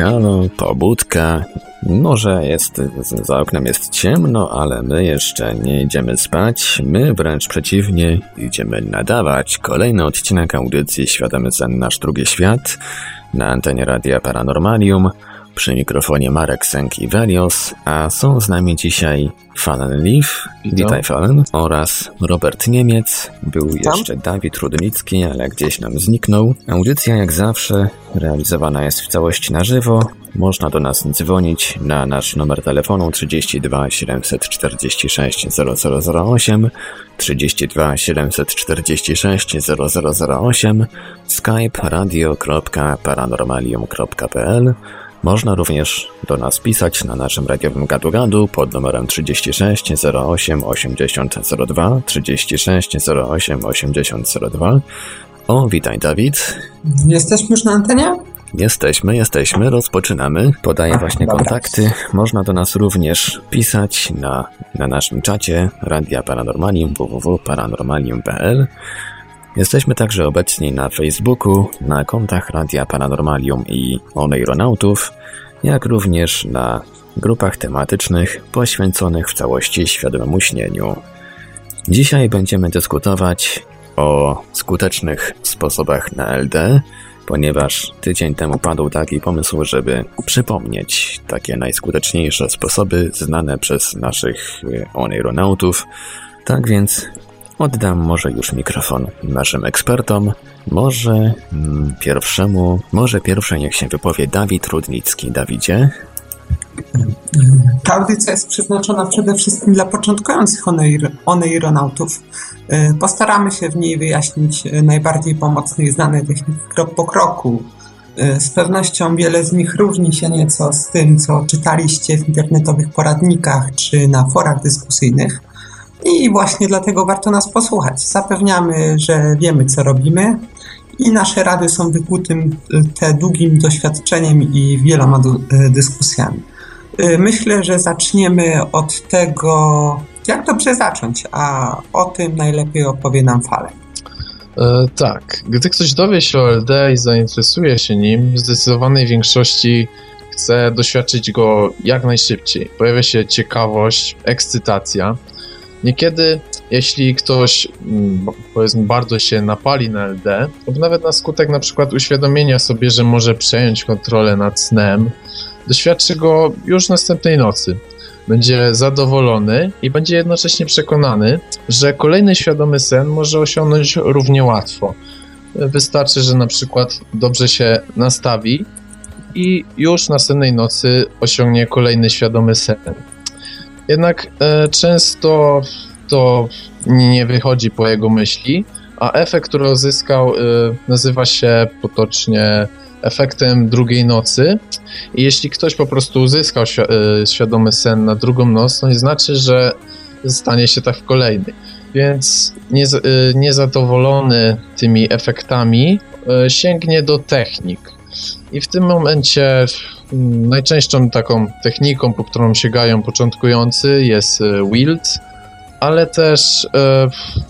Halo, halo, pobudka. Może jest, za oknem jest ciemno, ale my jeszcze nie idziemy spać. My wręcz przeciwnie, idziemy nadawać kolejny odcinek audycji Świadomy Sen Nasz Drugi Świat na antenie Radia Paranormalium. Przy mikrofonie Marek Sęk i Velios, a są z nami dzisiaj Fallen Leaf, witaj Fallen, oraz Robert Niemiec. Był Witam. jeszcze Dawid Rudnicki, ale gdzieś nam zniknął. Audycja jak zawsze realizowana jest w całości na żywo. Można do nas dzwonić na nasz numer telefonu 32 746 0008, 32 746 0008, skype radio.paranormalium.pl można również do nas pisać na naszym radiowym gadu-gadu pod numerem 36 08 80 02 36 08 80 02. O, witaj Dawid. Jesteśmy już na antenie? Jesteśmy, jesteśmy, rozpoczynamy. Podaję właśnie dobra. kontakty. Można do nas również pisać na, na naszym czacie Radia Paranormalium www.paranormalium.pl Jesteśmy także obecni na Facebooku, na kontach Radia Paranormalium i Oneironautów, jak również na grupach tematycznych poświęconych w całości świadomemu śnieniu. Dzisiaj będziemy dyskutować o skutecznych sposobach na LD, ponieważ tydzień temu padł taki pomysł, żeby przypomnieć takie najskuteczniejsze sposoby znane przez naszych oneironautów. Tak więc oddam może już mikrofon naszym ekspertom. Może mm, pierwszemu, może pierwszy niech się wypowie Dawid Rudnicki. Dawidzie? Ta audycja jest przeznaczona przede wszystkim dla początkujących oneir- oneironautów. Y, Postaramy się w niej wyjaśnić y, najbardziej pomocne i znane techniki krok po kroku. Y, Z pewnością wiele z nich różni się nieco z tym, co czytaliście w internetowych poradnikach czy na forach dyskusyjnych. I właśnie dlatego warto nas posłuchać. Zapewniamy, że wiemy, co robimy i nasze rady są wykutym te długim doświadczeniem i wieloma y, dyskusjami. Y, Myślę, że zaczniemy od tego, jak dobrze zacząć, a o tym najlepiej opowie nam Fale. E, tak, gdy ktoś dowie się o LD i zainteresuje się nim, w zdecydowanej większości chce doświadczyć go jak najszybciej. Pojawia się ciekawość, ekscytacja. Niekiedy, jeśli ktoś mm, powiedzmy bardzo się napali na LD, lub nawet na skutek na przykład uświadomienia sobie, że może przejąć kontrolę nad snem, doświadczy go już następnej nocy. Będzie zadowolony i będzie jednocześnie przekonany, że kolejny świadomy sen może osiągnąć równie łatwo. Wystarczy, że na przykład dobrze się nastawi i już następnej nocy osiągnie kolejny świadomy sen. Jednak e, często to nie wychodzi po jego myśli, a efekt, który uzyskał, e, nazywa się potocznie efektem drugiej nocy. I jeśli ktoś po prostu uzyskał świ- e, świadomy sen na drugą noc, to nie znaczy, że stanie się tak w kolejnej. Więc y, niezadowolony tymi efektami y, sięgnie do technik. I w tym momencie najczęstszą taką techniką, po którą sięgają początkujący jest y, Wild, ale też y,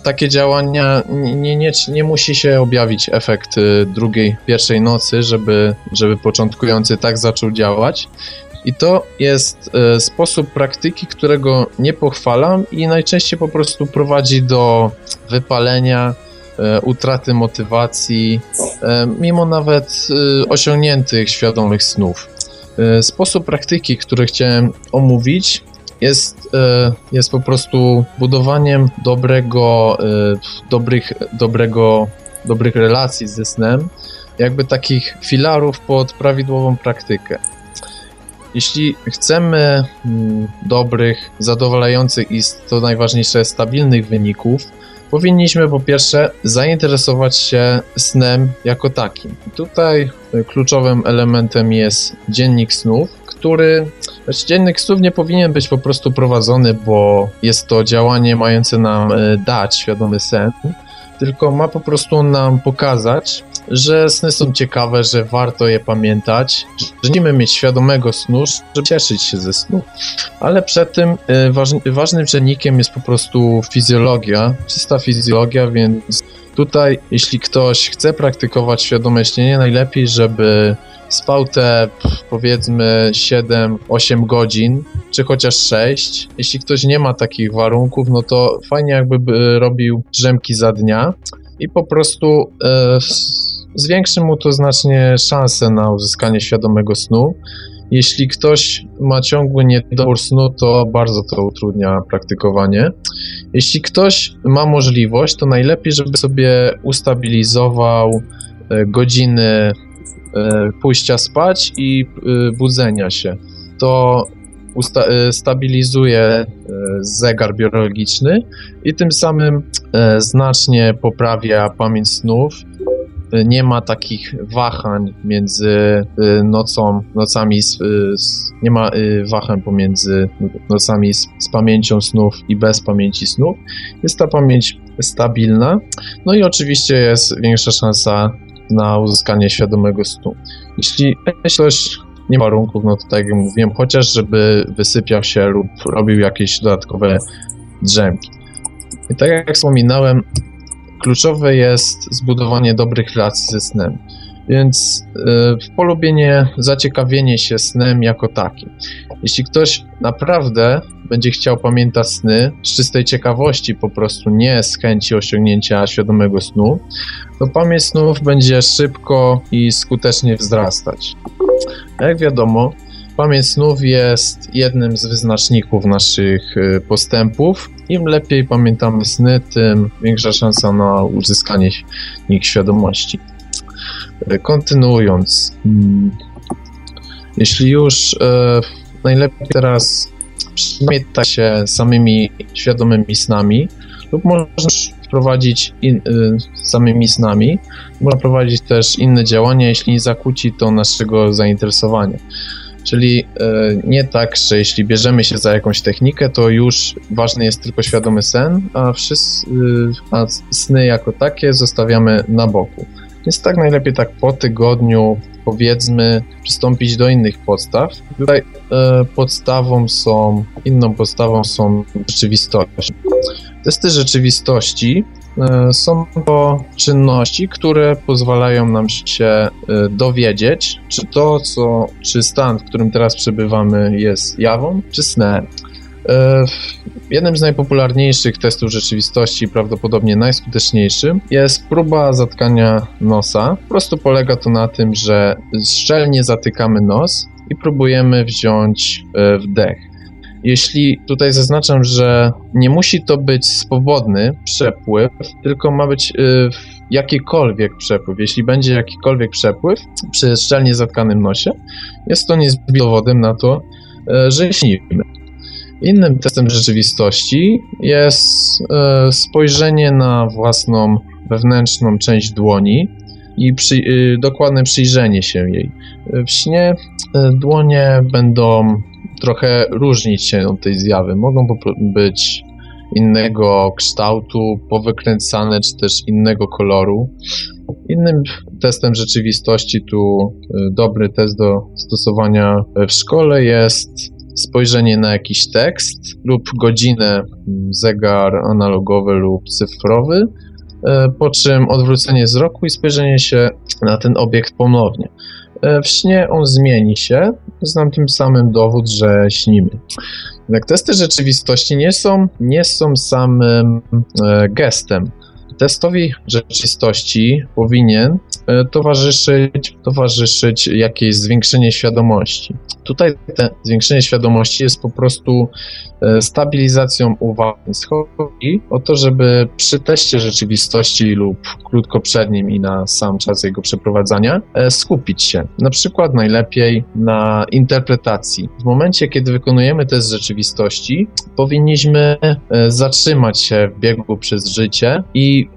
takie działania nie, nie, nie, musi się objawić efekt y, drugiej, pierwszej nocy, żeby, żeby początkujący tak zaczął działać. I to jest e, sposób praktyki, którego nie pochwalam i najczęściej po prostu prowadzi do wypalenia, e, utraty motywacji, e, mimo nawet e, osiągniętych świadomych snów. E, Sposób praktyki, który chciałem omówić, jest, e, jest po prostu budowaniem dobrego, e, dobrych, dobrego, dobrych relacji ze snem, jakby takich filarów pod prawidłową praktykę. Jeśli chcemy mm, dobrych, zadowalających i to najważniejsze stabilnych wyników, powinniśmy po pierwsze zainteresować się snem jako takim. Tutaj kluczowym elementem jest dziennik snów, który znaczy dziennik snów nie powinien być po prostu prowadzony, bo jest to działanie mające nam e, dać świadomy sen, tylko ma po prostu nam pokazać, że sny są ciekawe, że warto je pamiętać, że nie mieć świadomego snu, żeby cieszyć się ze snu. Ale przed tym y, ważny, ważnym czynnikiem jest po prostu fizjologia, czysta fizjologia, więc tutaj jeśli ktoś chce praktykować świadome śnienie, najlepiej, żeby spał te powiedzmy 7-8 godzin, czy chociaż 6. Jeśli ktoś nie ma takich warunków, no to fajnie jakby robił drzemki za dnia i po prostu e, zwiększy mu to znacznie szanse na uzyskanie świadomego snu. Jeśli ktoś ma ciągły niedobór snu, to bardzo to utrudnia praktykowanie. Jeśli ktoś ma możliwość, to najlepiej, żeby sobie ustabilizował e, godziny e, pójścia spać i e, budzenia się. To stabilizuje zegar biologiczny i tym samym znacznie poprawia pamięć snów nie ma takich wahań między nocą, nocami, y, nie ma wahań pomiędzy nocami z, z pamięcią snów i bez pamięci snów. Jest ta pamięć stabilna, no i oczywiście jest większa szansa na uzyskanie świadomego snu. Jeśli ktoś nie ma warunków, no to tak jak mówiłem, chociaż żeby wysypiał się lub robił jakieś dodatkowe drzemki. I tak jak wspominałem, kluczowe jest zbudowanie dobrych relacji ze snem. Więc y, polubienie, zaciekawienie się snem jako takim. Jeśli ktoś naprawdę będzie chciał pamiętać sny z czystej ciekawości, po prostu nie z chęci osiągnięcia świadomego snu, to pamięć snów będzie szybko i skutecznie wzrastać. Jak wiadomo, Pamięć snów jest jednym z wyznaczników naszych y, postępów. Im lepiej pamiętamy sny, tym większa szansa na uzyskanie ich świadomości. Y, kontynuując, mm, jeśli już y, najlepiej teraz pamiętać się samymi świadomymi snami, lub można wprowadzić in, samymi snami, można prowadzić też inne działania, jeśli nie zakłóci to naszego zainteresowania. Czyli e, nie tak, że jeśli bierzemy się za jakąś technikę, to już ważny jest tylko świadomy sen, a, wszyscy, a sny jako takie zostawiamy na boku. Więc tak najlepiej tak po tygodniu powiedzmy przystąpić do innych podstaw. Tutaj e, podstawą są, inną podstawą są rzeczywistości. Testy rzeczywistości E, są to czynności, które pozwalają nam się e, dowiedzieć, czy to, co, czy stan, w którym teraz przebywamy, jest jawą, czy snem. E, jednym z najpopularniejszych testów rzeczywistości, prawdopodobnie najskuteczniejszym, jest próba zatkania nosa. Po prostu polega to na tym, że szczelnie zatykamy nos i próbujemy wziąć wdech. Jeśli tutaj zaznaczam, że nie musi to być swobodny przepływ, tylko ma być y, jakikolwiek przepływ. Jeśli będzie jakikolwiek przepływ przy szczelnie zatkanym nosie, jest to niezbędnym dowodem na to, y, że śnimy. Innym testem rzeczywistości jest y, spojrzenie na własną wewnętrzną część dłoni i przy, y, dokładne przyjrzenie się jej. W śnie y, dłonie będą trochę różnić się od tej zjawy. Mogą być innego kształtu, powykręcane, czy też innego koloru. Innym testem rzeczywistości, tu y, dobry test do stosowania w szkole jest spojrzenie na jakiś tekst lub godzinę, mm, zegar analogowy lub cyfrowy, y, po czym odwrócenie wzroku i spojrzenie się na ten obiekt ponownie. E, w śnie on zmieni się. Znam tym samym dowód, że śnimy. Jednak testy rzeczywistości nie są, nie są samym e, gestem. Testowi rzeczywistości powinien e, towarzyszyć, towarzyszyć jakieś zwiększenie świadomości. Tutaj zwiększenie świadomości jest po prostu e, stabilizacją uwagi. Chodzi o to, żeby przy teście rzeczywistości lub krótko przed nim i na sam czas jego przeprowadzania e, skupić się. Na przykład najlepiej na interpretacji. W momencie, kiedy wykonujemy test rzeczywistości, powinniśmy zatrzymać się w biegu przez życie i,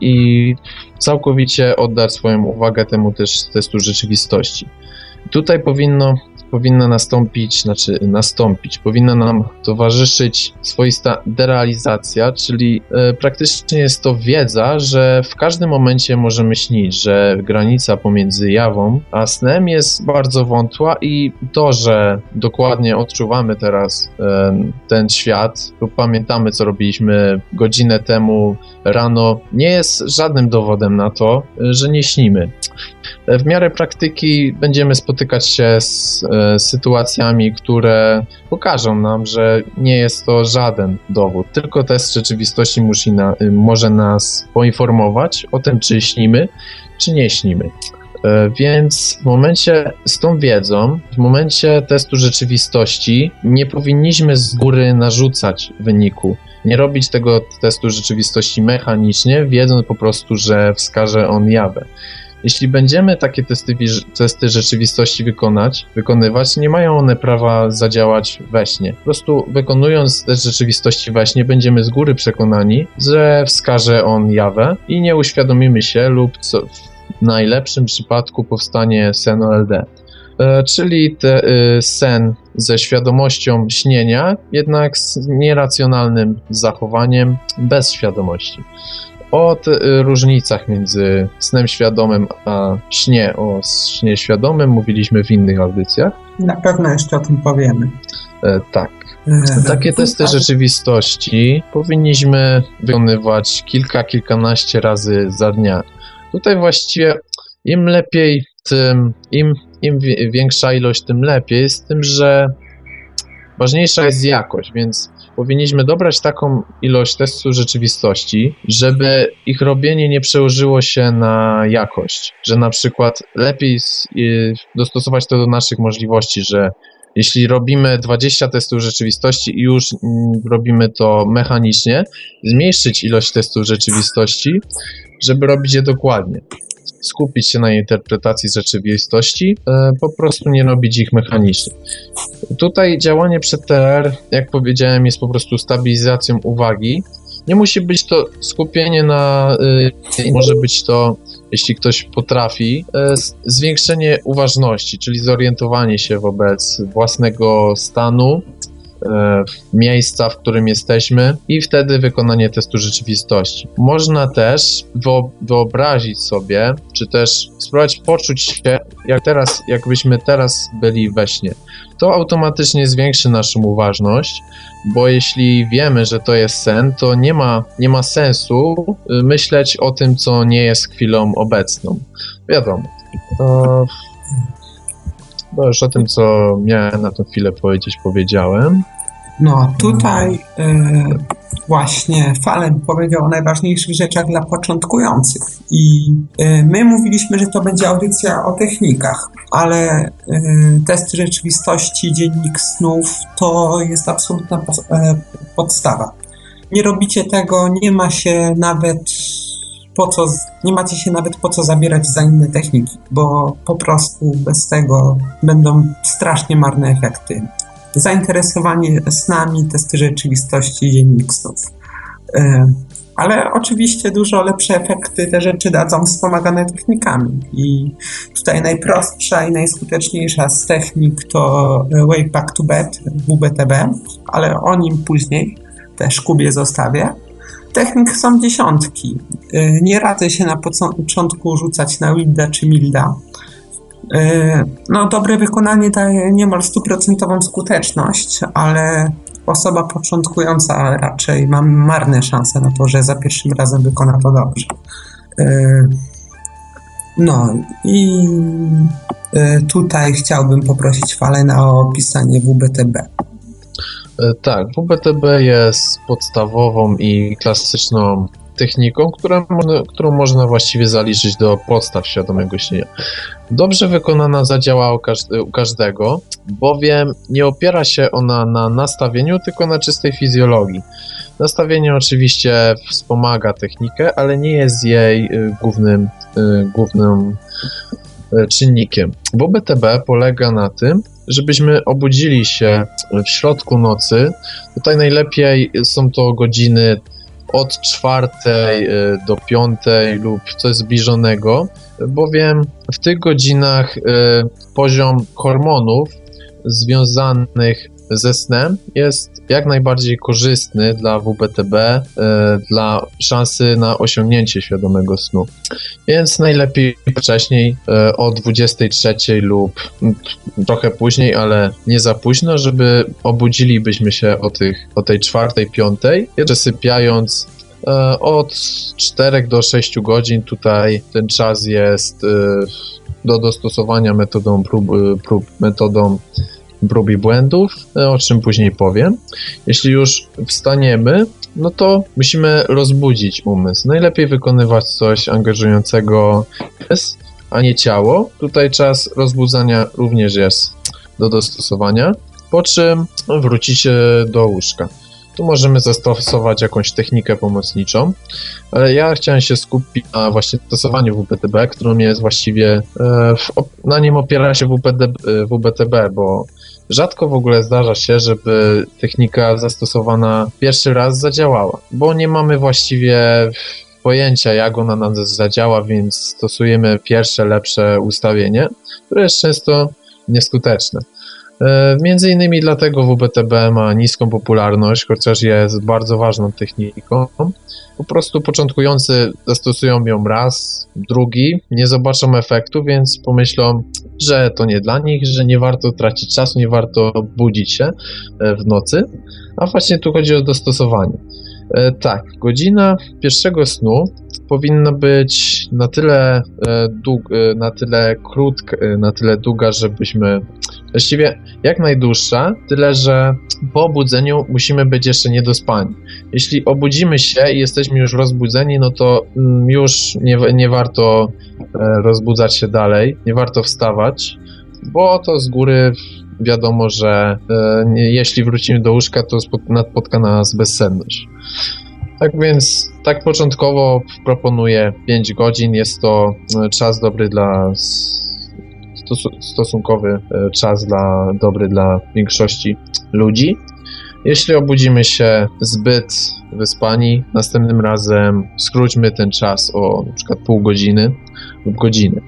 i całkowicie oddać swoją uwagę temu też testu rzeczywistości. Tutaj powinno powinna nastąpić, znaczy nastąpić, powinna nam towarzyszyć swoista derealizacja, czyli e, praktycznie jest to wiedza, że w każdym momencie możemy śnić, że granica pomiędzy jawą a snem jest bardzo wątła i to, że dokładnie odczuwamy teraz e, ten świat lub pamiętamy, co robiliśmy godzinę temu rano, nie jest żadnym dowodem na to, że nie śnimy. W miarę praktyki będziemy spotykać się z e, sytuacjami, które pokażą nam, że nie jest to żaden dowód. Tylko test rzeczywistości musi na, y, może nas poinformować o tym, czy śnimy, czy nie śnimy. E, więc w momencie z tą wiedzą, w momencie testu rzeczywistości, nie powinniśmy z góry narzucać wyniku. Nie robić tego testu rzeczywistości mechanicznie, wiedząc po prostu, że wskaże on jawę. Jeśli będziemy takie testy, testy rzeczywistości wykonać, wykonywać, nie mają one prawa zadziałać we śnie. Po prostu wykonując test rzeczywistości we śnie, będziemy z góry przekonani, że wskaże on jawę i nie uświadomimy się lub co, w najlepszym przypadku powstanie sen OLD. E, czyli te, y, sen ze świadomością śnienia, jednak z nieracjonalnym zachowaniem bez świadomości. O y, różnicach między snem świadomym a śnie o śnie świadomym mówiliśmy w innych audycjach. Na pewno jeszcze o tym powiemy. E, tak. E, Takie testy rzeczywistości powinniśmy wykonywać kilka, kilkanaście razy za dnia. Tutaj właściwie im lepiej, tym, im, im większa ilość, tym lepiej, z tym, że ważniejsza jest jakość, więc powinniśmy dobrać taką ilość testów rzeczywistości, żeby ich robienie nie przełożyło się na jakość, że na przykład lepiej dostosować to do naszych możliwości, że jeśli robimy 20 testów rzeczywistości i już mm, robimy to mechanicznie, zmniejszyć ilość testów rzeczywistości, żeby robić je dokładnie skupić się na interpretacji rzeczywistości, e, po prostu nie robić ich mechanicznie. Tutaj działanie przed TR, jak powiedziałem, jest po prostu stabilizacją uwagi. Nie musi być to skupienie na, e, może być to, jeśli ktoś potrafi, e, zwiększenie uważności, czyli zorientowanie się wobec własnego stanu, miejsca, w którym jesteśmy i wtedy wykonanie testu rzeczywistości. Można też wyobrazić sobie, czy też spróbować poczuć się, jak teraz, jakbyśmy teraz byli we śnie. To automatycznie zwiększy naszą uważność, bo jeśli wiemy, że to jest sen, to nie ma, nie ma sensu y, myśleć o tym, co nie jest chwilą obecną. Wiadomo. To no już o tym, co miałem na tę chwilę powiedzieć, powiedziałem. No, tutaj e, właśnie Fallen powiedział o najważniejszych rzeczach dla początkujących. I e, my mówiliśmy, że to będzie audycja o technikach, ale e, test rzeczywistości, dziennik snów to jest absolutna po, podstawa. Nie robicie tego, nie ma się nawet po co, nie macie się nawet po co zabierać za inne techniki, bo po prostu bez tego będą strasznie marne efekty. Zainteresowanie snami, testy rzeczywistości, snów. E, ale oczywiście dużo lepsze efekty te rzeczy dadzą wspomagane technikami. I tutaj najprostsza i najskuteczniejsza z technik to Wake Back to Bed, WBTB, ale o nim później też Kubie zostawię. Technik są dziesiątki. Y, nie radzę się na początku rzucać na Wilda czy Milda. Y, no, dobre wykonanie daje niemal stuprocentową skuteczność, ale osoba początkująca raczej ma marne szanse na to, że za pierwszym razem wykona to dobrze. Y, no i tutaj chciałbym poprosić Falena o opisanie WBTB. E, tak, WBTB jest podstawową i klasyczną techniką, którą można właściwie zaliczyć do podstaw świadomego śnienia. Dobrze wykonana zadziała u każdego, bowiem nie opiera się ona na nastawieniu, tylko na czystej fizjologii. Nastawienie oczywiście wspomaga technikę, ale nie jest jej y, głównym, y, głównym y, czynnikiem. WBTB polega na tym, żebyśmy obudzili się w środku nocy. Tutaj najlepiej są to godziny od czwartej do piątej lub coś zbliżonego, bowiem w tych godzinach poziom hormonów związanych ze snem jest jak najbardziej korzystny dla WBTB, e, dla szansy na osiągnięcie świadomego snu. Więc najlepiej wcześniej e, o 23 lub trochę później, ale nie za późno, żeby obudzilibyśmy się o, tych, o tej czwartej, piątej, jeszcze sypiając e, od 4 do 6 godzin tutaj ten czas jest do dostosowania metodą prób, prób metodą prób błędów, o czym później powiem. Jeśli już wstaniemy, no to musimy rozbudzić umysł. Najlepiej wykonywać coś angażującego umysł, a nie ciało. Tutaj czas rozbudzania również jest do dostosowania, po czym wrócicie do łóżka. Tu możemy zastosować jakąś technikę pomocniczą, ale ja chciałem się skupić na właśnie stosowaniu WBTB, którą jest właściwie, e, na nim opiera się WBTB, e, WBTB, bo rzadko w ogóle zdarza się, żeby technika zastosowana pierwszy raz zadziałała, bo nie mamy właściwie pojęcia, jak ona nam zadziała, więc stosujemy pierwsze, lepsze ustawienie, które jest często nieskuteczne. E, między innymi dlatego WBTB ma niską popularność, chociaż jest bardzo ważną techniką. Po prostu początkujący zastosują ją raz, drugi, nie zobaczą efektu, więc pomyślą, że to nie dla nich, że nie warto tracić czasu, nie warto budzić się e, w nocy. A właśnie tu chodzi o dostosowanie. E, tak, godzina pierwszego snu powinna być na tyle, dług, na tyle krótka, na tyle długa, żebyśmy Właściwie jak najdłuższa, tyle że po obudzeniu musimy być jeszcze niedospani. Jeśli obudzimy się i jesteśmy już rozbudzeni, no to mm, już nie, nie warto e, rozbudzać się dalej, nie warto wstawać, bo to z góry wiadomo, że e, jeśli wrócimy do łóżka, to napotka nas bezsenność. Tak więc, tak początkowo proponuję 5 godzin. Jest to e, czas dobry dla stosunkowy e, czas dla, dobry dla większości ludzi. Jeśli obudzimy się zbyt wyspani, następnym razem skróćmy ten czas o przykład pół godziny lub godziny.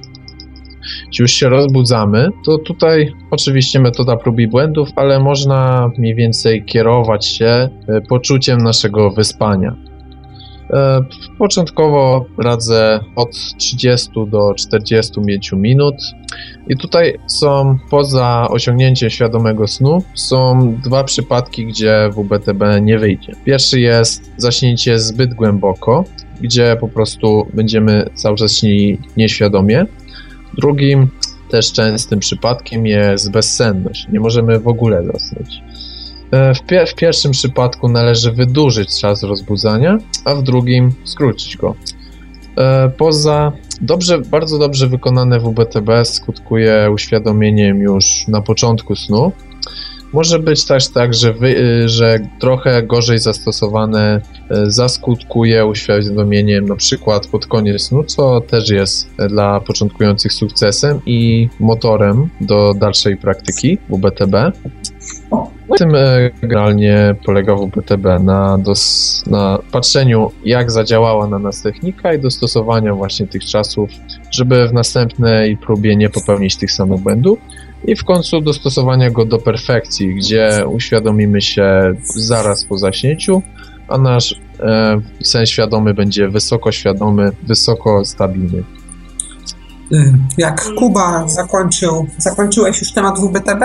Już się rozbudzamy, to tutaj oczywiście metoda prób i błędów, ale można mniej więcej kierować się e, poczuciem naszego wyspania. E, początkowo radzę od 30 do 45 minut. I tutaj są, poza osiągnięciem świadomego snu, są dwa przypadki, gdzie WBTB nie wyjdzie. Pierwszy jest zaśnięcie zbyt głęboko, gdzie po prostu będziemy cały czas śnili nieświadomie. Drugim, też częstym przypadkiem jest bezsenność. Nie możemy w ogóle zasnąć. E, w, pie w, pierwszym przypadku należy wydłużyć czas rozbudzania, a w drugim skrócić go. E, poza dobrze, bardzo dobrze wykonane WBTB skutkuje uświadomieniem już na początku snu. Może być też tak, że, wy, y, że trochę gorzej zastosowane y, zaskutkuje uświadomieniem na przykład pod koniec snu, co też jest dla początkujących sukcesem i motorem do dalszej praktyki WBTB. Na tym e, generalnie polega WBTB, na, dos, na patrzeniu jak zadziałała na nas technika i dostosowaniu właśnie tych czasów, żeby w następnej próbie nie popełnić tych samych błędów i w końcu dostosowania go do perfekcji, gdzie uświadomimy się zaraz po zaśnięciu, a nasz e, sen świadomy będzie wysoko świadomy, wysoko stabilny. Y, jak Kuba zakończył, zakończyłeś już temat WBTB?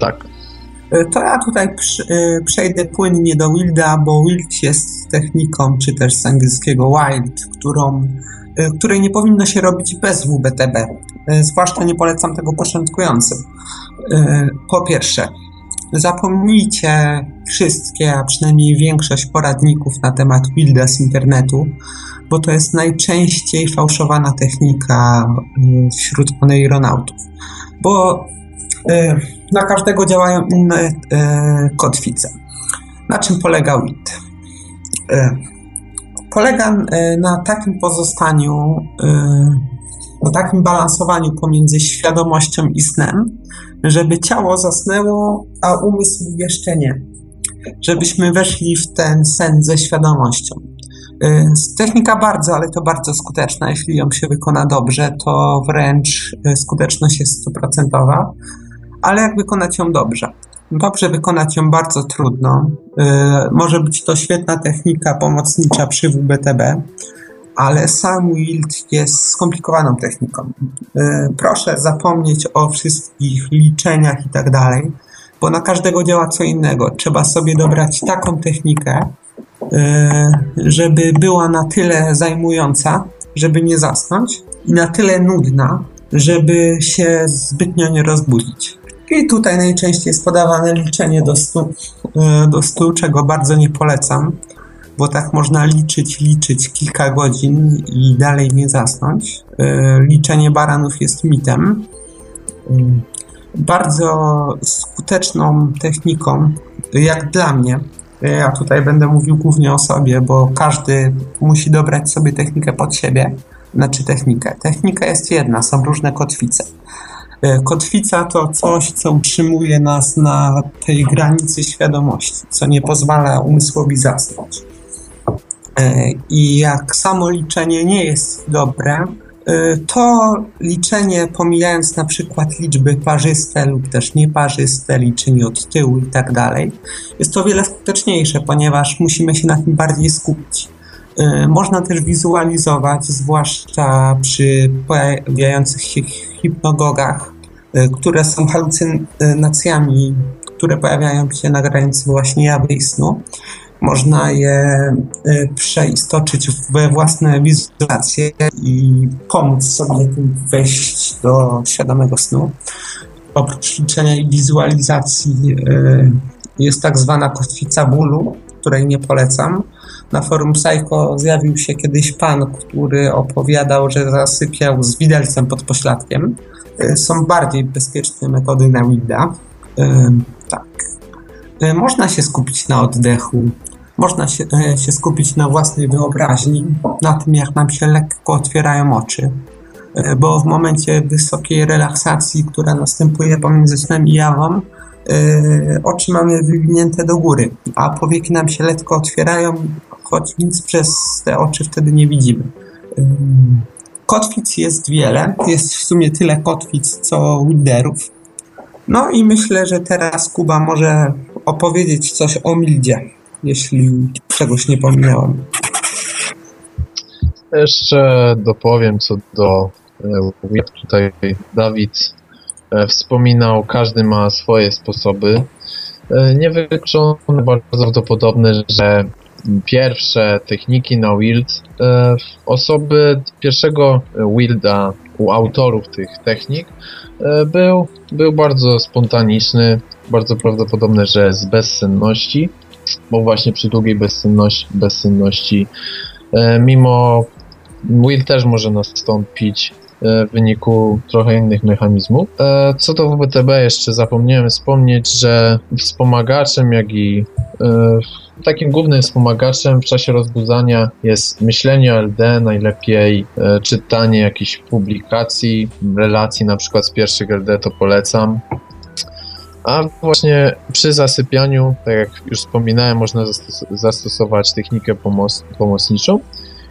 Tak. Y, to ja tutaj y, przejdę płynnie do Wilda, bo Wild jest techniką, czy też z angielskiego Wild, którą której nie powinno się robić bez WBTB. Y, zwłaszcza nie polecam tego początkującym. Y, po pierwsze, zapomnijcie wszystkie, a przynajmniej większość poradników na temat builda z internetu, bo to jest najczęściej fałszowana technika wśród oneironautów. Bo na każdego działają inne kotwice. Na czym polega WIT? Polega na takim pozostaniu, na takim balansowaniu pomiędzy świadomością i snem, żeby ciało zasnęło, a umysł jeszcze nie. Żebyśmy weszli w ten sen ze świadomością. Y, technika bardzo, ale to bardzo skuteczna. Jeśli ją się wykona dobrze, to wręcz y, skuteczność jest stuprocentowa, ale jak wykonać ją dobrze? Dobrze wykonać ją bardzo trudno. Y, może być to świetna technika pomocnicza przy WBTB, ale sam Wild jest skomplikowaną techniką. Proszę zapomnieć o wszystkich liczeniach i tak dalej, bo na każdego działa co innego. Trzeba sobie dobrać taką technikę, E, żeby była na tyle zajmująca, żeby nie zasnąć, i na tyle nudna, żeby się zbytnio nie rozbudzić. I tutaj najczęściej jest podawane liczenie do stu, e, do stu, czego bardzo nie polecam, bo tak można liczyć, liczyć kilka godzin i dalej nie zasnąć. E, liczenie baranów jest mitem. Bardzo skuteczną techniką, jak dla mnie, ja tutaj będę mówił głównie o sobie, bo każdy musi dobrać sobie technikę pod siebie. Znaczy technikę. Technika jest jedna, są różne kotwice. E, kotwica to coś, co utrzymuje nas na tej granicy świadomości, co nie pozwala umysłowi zasnąć. E, I jak samo liczenie nie jest dobre, Y, to liczenie, pomijając na przykład liczby parzyste lub też nieparzyste, liczenie od tyłu i tak dalej, jest to wiele skuteczniejsze, ponieważ musimy się na tym bardziej skupić. Y, można też wizualizować, zwłaszcza przy pojawiających się hipnogogach, y, które są halucynacjami, które pojawiają się na granicy właśnie jawy i snu można je y, przeistoczyć we własne wizualizacje i pomóc sobie wejść do świadomego snu. Oprócz liczenia i wizualizacji jest tak zwana kotwica bólu, której nie polecam. Na forum Psycho zjawił się kiedyś pan, który opowiadał, że zasypiał z widelcem pod pośladkiem. Y, są bardziej bezpieczne metody na Wida. Tak. Można się skupić na oddechu, można się, e, się skupić na własnej wyobraźni, na tym, jak nam się lekko otwierają oczy. E, bo w momencie wysokiej relaksacji, która następuje pomiędzy snem i jawą, e, oczy mamy wywinięte do góry, a powieki nam się lekko otwierają, choć nic przez te oczy wtedy nie widzimy. Kotwic jest wiele, jest w sumie tyle kotwic co widerów. No i myślę, że teraz Kuba może opowiedzieć coś o Mildzie jeśli czegoś nie pominąłem. Jeszcze dopowiem co do jak e, tutaj Dawid e, wspominał, każdy ma swoje sposoby. E, Niewykluczone, bardzo prawdopodobne, że pierwsze techniki na Wild, osoby pierwszego Wilda u autorów tych technik był, był bardzo spontaniczny, bardzo prawdopodobne, że z bezsenności bo właśnie przy długiej bezsenności, bezsenności e, mimo Will też może nastąpić e, w wyniku trochę innych mechanizmów. E, co do WBTB jeszcze zapomniałem wspomnieć, że wspomagaczem, jak i takim głównym wspomagaczem w czasie rozbudzania jest myślenie o LD, najlepiej czytanie jakichś publikacji, relacji na przykład z pierwszych LD to polecam. A właśnie przy zasypianiu, tak jak już wspominałem, można zastos zastosować technikę pomoc pomocniczą.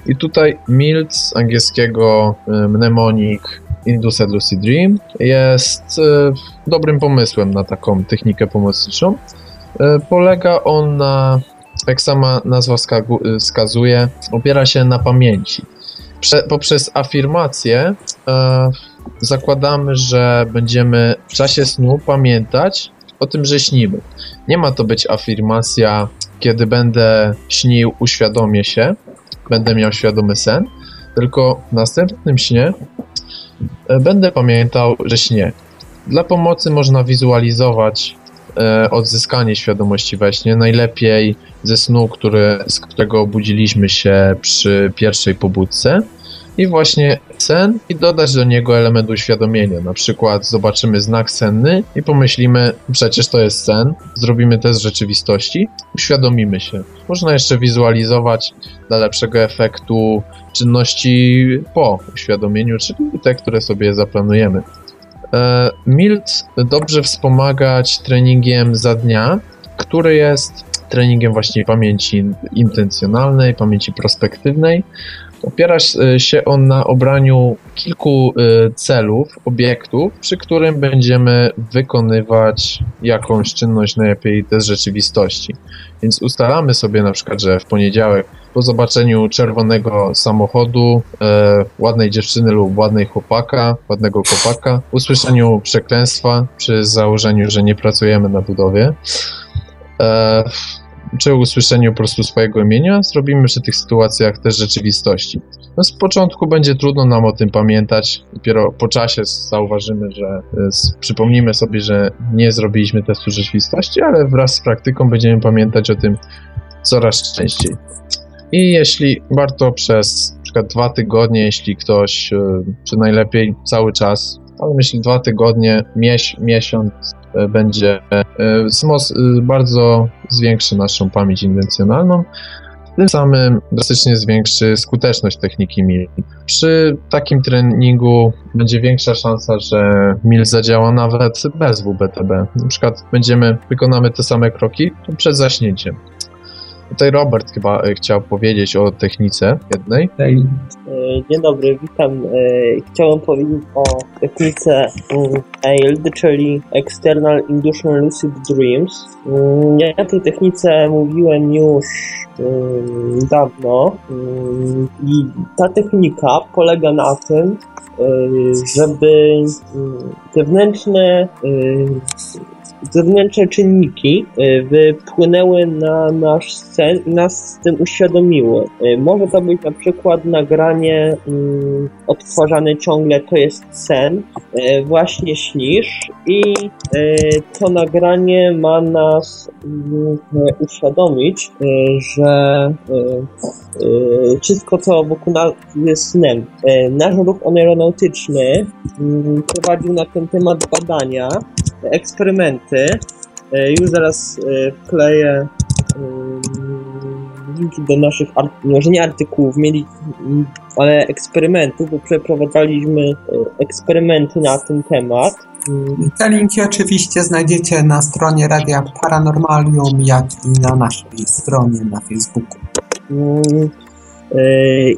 I tutaj MILT z angielskiego y, Mnemonic Induced Lucid Dream jest y, dobrym pomysłem na taką technikę pomocniczą. Polega on na, jak sama nazwa wskazuje, opiera się na pamięci. Prze poprzez afirmację zakładamy, że będziemy w czasie snu pamiętać o tym, że śnimy. Nie ma to być afirmacja, kiedy będę śnił, uświadomię się, będę miał świadomy sen, tylko w następnym śnie e, będę pamiętał, że śnie. Dla pomocy można wizualizować e, odzyskanie świadomości we śnie. Najlepiej ze snu, który, z którego obudziliśmy się przy pierwszej pobudce i właśnie sen i dodać do niego element uświadomienia. Na przykład zobaczymy znak senny i pomyślimy, przecież to jest sen, zrobimy test rzeczywistości, uświadomimy się. Można jeszcze wizualizować dla lepszego efektu czynności po uświadomieniu, czyli te, które sobie zaplanujemy. E, MILT dobrze wspomagać treningiem za dnia, który jest treningiem właśnie pamięci intencjonalnej, pamięci prospektywnej, Opiera się on na obraniu kilku y, celów, obiektów, przy którym będziemy wykonywać jakąś czynność, najlepiej z rzeczywistości. Więc ustalamy sobie na przykład, że w poniedziałek po zobaczeniu czerwonego samochodu, e, ładnej dziewczyny lub ładnej chłopaka, ładnego chłopaka, usłyszeniu przekleństwa przy założeniu, że nie pracujemy na budowie, e, czy usłyszeniu po prostu swojego imienia, zrobimy przy tych sytuacjach też rzeczywistości. No z początku będzie trudno nam o tym pamiętać, dopiero po czasie zauważymy, że e, przypomnimy sobie, że nie zrobiliśmy testu rzeczywistości, ale wraz z praktyką będziemy pamiętać o tym coraz częściej. I jeśli warto przez na przykład dwa tygodnie, jeśli ktoś, e, czy najlepiej cały czas, ale myślę dwa tygodnie, mies miesiąc E, będzie e, bardzo zwiększy naszą pamięć intencjonalną, tym samym drastycznie zwiększy skuteczność techniki MIL. Przy takim treningu będzie większa szansa, że MIL zadziała nawet bez WBTB. Na przykład będziemy, wykonamy te same kroki przed zaśnięciem. Tutaj Robert chyba e, chciał powiedzieć o technice jednej. E, dzień dobry, witam. E, chciałem powiedzieć o technice AILD, czyli External Induction Lucid Dreams. Ja o tej technice mówiłem już dawno i ta technika polega na tym, żeby wewnętrzne zewnętrzne czynniki y, wypłynęły na nasz sen i nas z tym uświadomiły. Y, może to być na przykład nagranie mm, odtwarzane ciągle, to jest sen, y, właśnie śnisz i to nagranie ma nas mm, uświadomić, że wszystko co wokół nas jest snem. Nasz ruch aeronautyczny mm, prowadził na ten temat badania eksperymenty. E, już zaraz e, wkleję e, linki do naszych, może nie artykułów, mieli, ale eksperymentów, bo przeprowadzaliśmy eksperymenty na ten temat. Te linki oczywiście znajdziecie na stronie Radia Paranormalium, jak i na naszej stronie na Facebooku. Mm,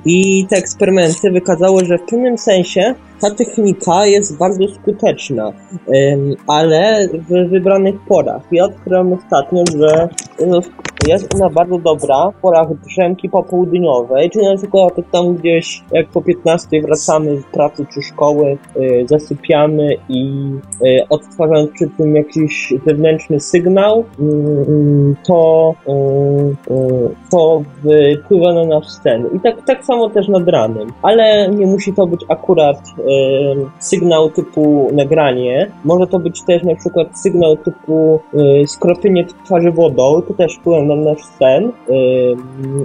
I te eksperymenty wykazały, że w pewnym sensie ta technika jest bardzo skuteczna, ale w wybranych porach. Ja odkryłem ostatnio, że jest ona bardzo dobra w porach drzemki popołudniowej, czyli na przykład tam gdzieś jak po 15 wracamy z pracy czy szkoły, y, zasypiamy i y, odtwarzając przy tym jakiś zewnętrzny sygnał, mm, to, y, to wpływa na nasz sen. I tak, tak samo też nad ranem, ale nie musi to być akurat sygnał typu nagranie. Może to być też na przykład sygnał typu y, skropienie twarzy wodą, to też wpływa na nasz sen.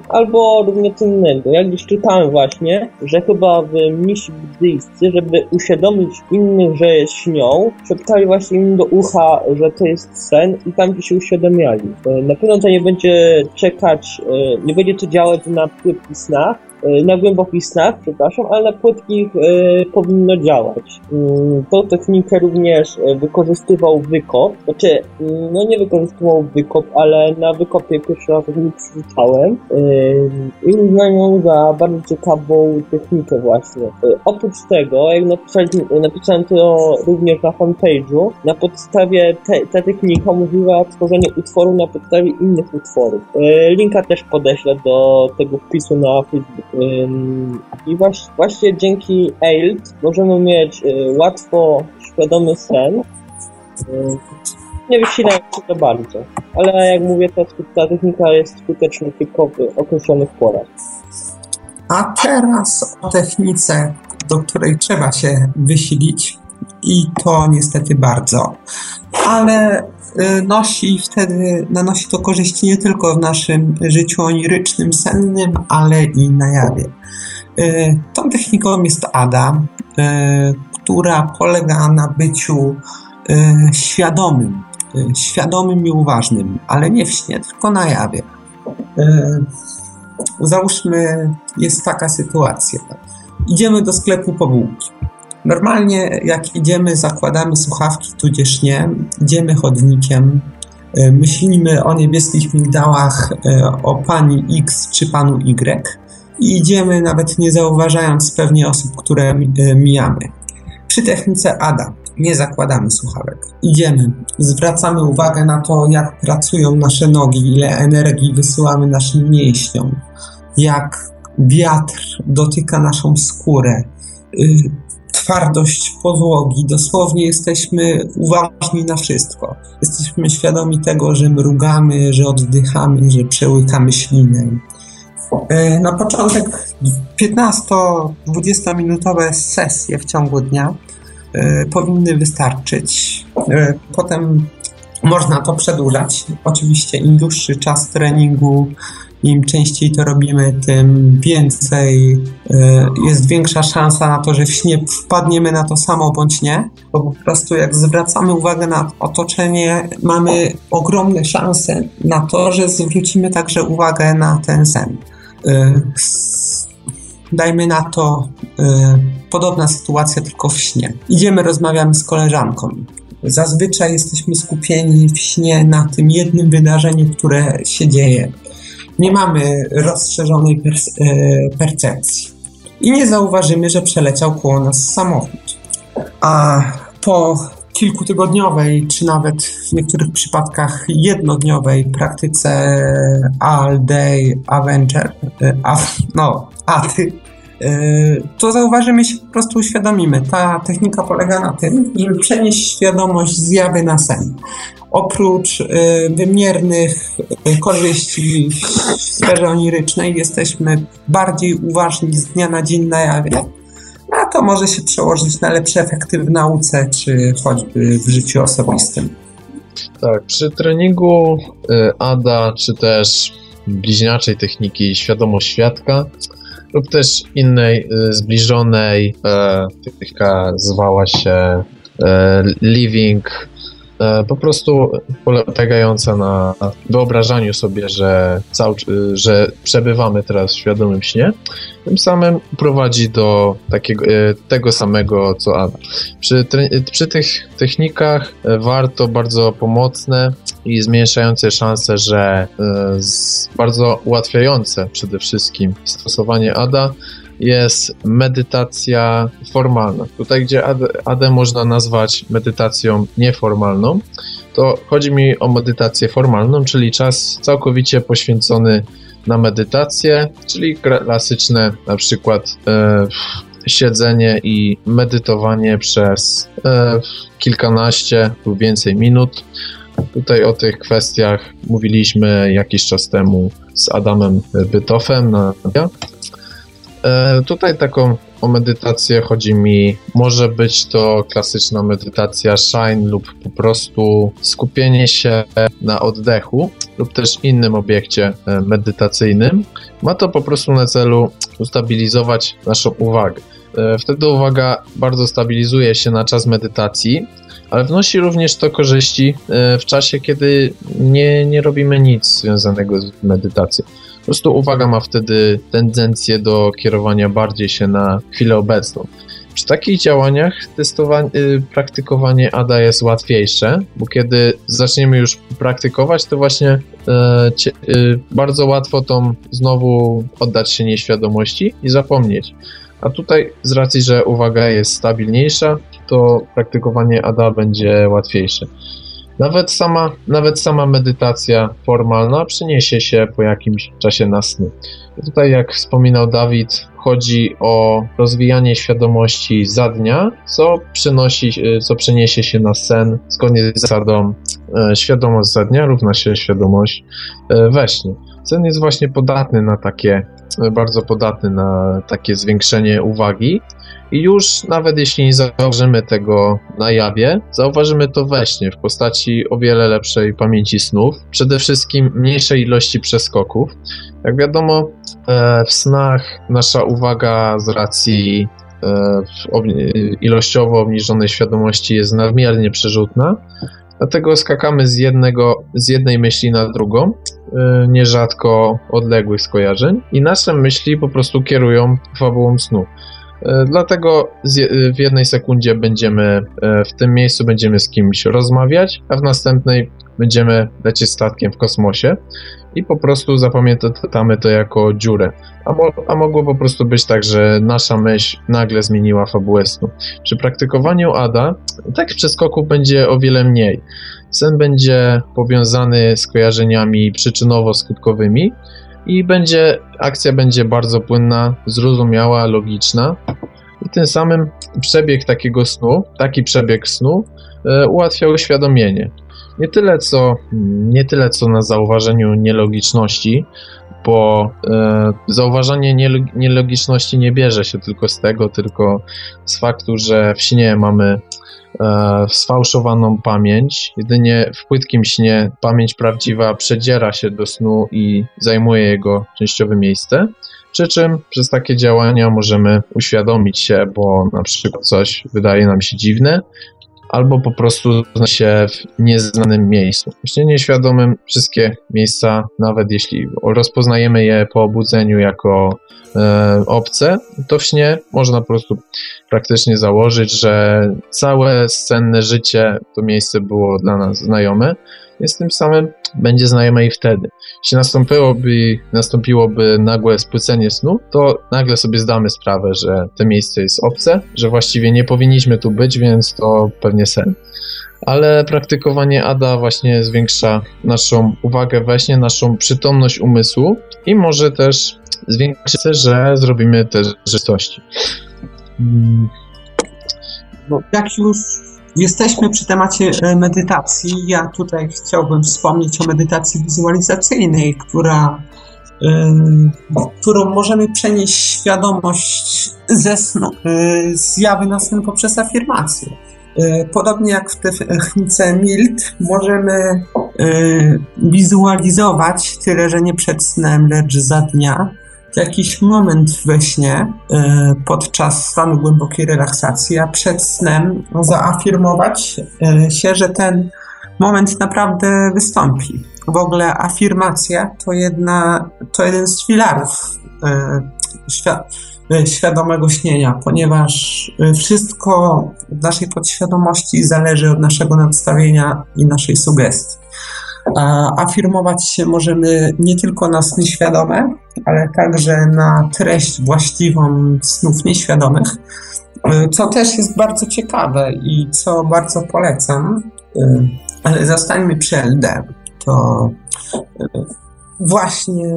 Albo równie co innego. Jak gdzieś czytałem właśnie, że chyba w mnisi buddyjscy, żeby uświadomić innych, że jest śnią, szeptali właśnie im do ucha, że to jest sen i tam się uświadamiali. Y, na pewno to nie będzie czekać, y, nie będzie to działać na płytkich snach, na głębokich snach, przepraszam, ale na płytkich e, powinno działać. Mm, tą technikę również e, wykorzystywał wykop, znaczy, mm, no nie wykorzystywał wykop, ale na wykopie pierwszy raz nie przeczytałem i uznałem ją za bardzo ciekawą technikę właśnie. Oprócz tego, jak napisałem, napisałem to również na fanpage'u, na podstawie te, ta technika mówiła tworzenie utworu na podstawie innych utworów. Linka też podeślę do tego wpisu na Facebook i właśnie, dzięki AILT możemy mieć y, łatwo świadomy sen. Nie wysilając się to bardzo, ale jak mówię, ta, ta technika jest skuteczna tylko w określonych porach. A teraz o technice, do której trzeba się wysilić i to niestety bardzo. Ale nosi wtedy, nanosi to korzyści nie tylko w naszym życiu onirycznym, sennym, ale i na jawie. Y, tą techniką jest ADA, która polega na byciu świadomym, świadomym i uważnym, ale nie w śnie, tylko na jawie. Załóżmy, jest taka sytuacja. Idziemy do sklepu po bułki. Normalnie jak idziemy, zakładamy słuchawki, tudzież nie, idziemy chodnikiem, e, myślimy o niebieskich migdałach, e, o pani X czy panu Y i idziemy nawet nie zauważając pewnie osób, które e, mijamy. Przy technice ADA nie zakładamy słuchawek. Idziemy, zwracamy uwagę na to, jak pracują nasze nogi, ile energii wysyłamy naszym mięśniom, jak wiatr dotyka naszą skórę, y, twardość podłogi. Dosłownie jesteśmy uważni na wszystko. Jesteśmy świadomi tego, że mrugamy, że oddychamy, że przełykamy ślinę. E, na początek 15-20 minutowe sesje w ciągu dnia e, powinny wystarczyć. E, potem można to przedłużać. Oczywiście im dłuższy czas treningu, im częściej to robimy, tym więcej e, jest większa szansa na to, że w śnie wpadniemy na to samo bądź nie. Bo po prostu jak zwracamy uwagę na otoczenie, mamy ogromne szanse na to, że zwrócimy także uwagę na ten sen. E, dajmy na to e, podobna sytuacja, tylko w śnie. Idziemy, rozmawiamy z koleżanką. Zazwyczaj jesteśmy skupieni w śnie na tym jednym wydarzeniu, które się dzieje nie mamy rozszerzonej e, percepcji. I nie zauważymy, że przeleciał koło nas samochód. A po kilkutygodniowej, czy nawet w niektórych przypadkach jednodniowej praktyce All Day Avenger, e, a, no, ATY, e, to zauważymy się, po prostu uświadomimy. Ta technika polega na tym, żeby przenieść świadomość zjawy na sen oprócz y, wymiernych y, korzyści w sferze onirycznej jesteśmy bardziej uważni z dnia na dzień na jawie, a to może się przełożyć na lepsze efekty w nauce, czy choćby w życiu osobistym. Tak, przy treningu ADA, czy też bliźniaczej techniki świadomość świadka, lub też innej zbliżonej, e, technika zwała się e, Living E, po prostu polegająca na wyobrażaniu sobie, że, cały, że przebywamy teraz w świadomym śnie, tym samym prowadzi do takiego, tego samego co Ada. Przy, przy tych technikach warto bardzo pomocne i zmniejszające szanse, że bardzo ułatwiające przede wszystkim stosowanie ADA jest medytacja formalna. Tutaj, gdzie AD, można nazwać medytacją nieformalną, to chodzi mi o medytację formalną, czyli czas całkowicie poświęcony na medytację, czyli klasyczne na przykład e, siedzenie i medytowanie przez e, kilkanaście lub więcej minut. Tutaj o tych kwestiach mówiliśmy jakiś czas temu z Adamem Bytofem na E, tutaj taką o medytację chodzi mi, może być to klasyczna medytacja shine lub po prostu skupienie się na oddechu lub też innym obiekcie e, medytacyjnym. Ma to po prostu na celu ustabilizować naszą uwagę. E, wtedy uwaga bardzo stabilizuje się na czas medytacji, ale wnosi również to korzyści w czasie, kiedy nie, nie robimy nic związanego z medytacją. Po prostu uwaga ma wtedy tendencję do kierowania bardziej się na chwilę obecną. Przy takich działaniach testowanie, y, praktykowanie ADA jest łatwiejsze, bo kiedy zaczniemy już praktykować, to właśnie e, y, bardzo łatwo tą znowu oddać się nieświadomości i zapomnieć. A tutaj z racji, że uwaga jest stabilniejsza, to praktykowanie ADA będzie łatwiejsze. Nawet sama, nawet sama medytacja formalna przyniesie się po jakimś czasie na sny. Tutaj, jak wspominał Dawid, chodzi o rozwijanie świadomości za dnia, co przynosi, co przeniesie się na sen zgodnie z zasadą e, świadomość za dnia równa się świadomość e, we śnie. Sen jest właśnie podatny na takie, bardzo podatny na takie zwiększenie uwagi I już nawet jeśli nie zauważymy tego na jawie, zauważymy to we śnie w postaci o wiele lepszej pamięci snów, przede wszystkim mniejszej ilości przeskoków. Jak wiadomo, e, w snach nasza uwaga z racji e, ilościowo obniżonej świadomości jest nadmiernie przerzutna, dlatego skakamy z, jednego, z jednej myśli na drugą, e, nierzadko odległych skojarzeń i nasze myśli po prostu kierują fabułą snu. E, dlatego w jednej sekundzie będziemy e, w tym miejscu będziemy z kimś rozmawiać, a w następnej będziemy lecieć statkiem w kosmosie i po prostu zapamiętamy to jako dziurę. A, mo a mogło po prostu być tak, że nasza myśl nagle zmieniła fabułę snu. Przy praktykowaniu ADA takich przeskoków będzie o wiele mniej. Sen będzie powiązany z kojarzeniami przyczynowo-skutkowymi, i będzie, akcja będzie bardzo płynna, zrozumiała, logiczna. I tym samym przebieg takiego snu, taki przebieg snu e, ułatwia uświadomienie. Nie tyle, co, nie tyle co na zauważeniu nielogiczności, bo e, zauważanie nielogiczności nie bierze się tylko z tego, tylko z faktu, że w śnie mamy e, sfałszowaną pamięć. Jedynie w płytkim śnie pamięć prawdziwa przedziera się do snu i zajmuje jego częściowe miejsce. Przy czym przez takie działania możemy uświadomić się, bo na przykład coś wydaje nam się dziwne, albo po prostu znać się w nieznanym miejscu. Śnie nieświadomym wszystkie miejsca, nawet jeśli rozpoznajemy je po obudzeniu jako e, obce, to w śnie można po prostu praktycznie założyć, że całe scenne życie to miejsce było dla nas znajome, jest tym samym będzie znajome i wtedy. Jeśli nastąpiłoby, nastąpiłoby nagłe spłycenie snu, to nagle sobie zdamy sprawę, że to miejsce jest obce, że właściwie nie powinniśmy tu być, więc to pewnie sen. Ale praktykowanie ADA właśnie zwiększa naszą uwagę we śnie, naszą przytomność umysłu i może też zwiększyć, że zrobimy te rzeczywistości. No, jak już Jesteśmy przy temacie e, medytacji. Ja tutaj chciałbym wspomnieć o medytacji wizualizacyjnej, która, yy, którą możemy przenieść świadomość ze snu, yy, z jawy na sen poprzez afirmację. Podobnie jak w technice MILT, możemy wizualizować, tyle że nie przed snem, lecz za dnia, jakiś moment we śnie e, podczas stanu głębokiej relaksacji, a przed snem zaafirmować e, się, że ten moment naprawdę wystąpi. W ogóle afirmacja to, jedna, to jeden z filarów e, świadomego śnienia, ponieważ wszystko w naszej podświadomości zależy od naszego nadstawienia i naszej sugestii. Afirmować się możemy nie tylko na sny świadome, ale także na treść właściwą snów nieświadomych, co też jest bardzo ciekawe i co bardzo polecam. Ale zostańmy przy LD. To właśnie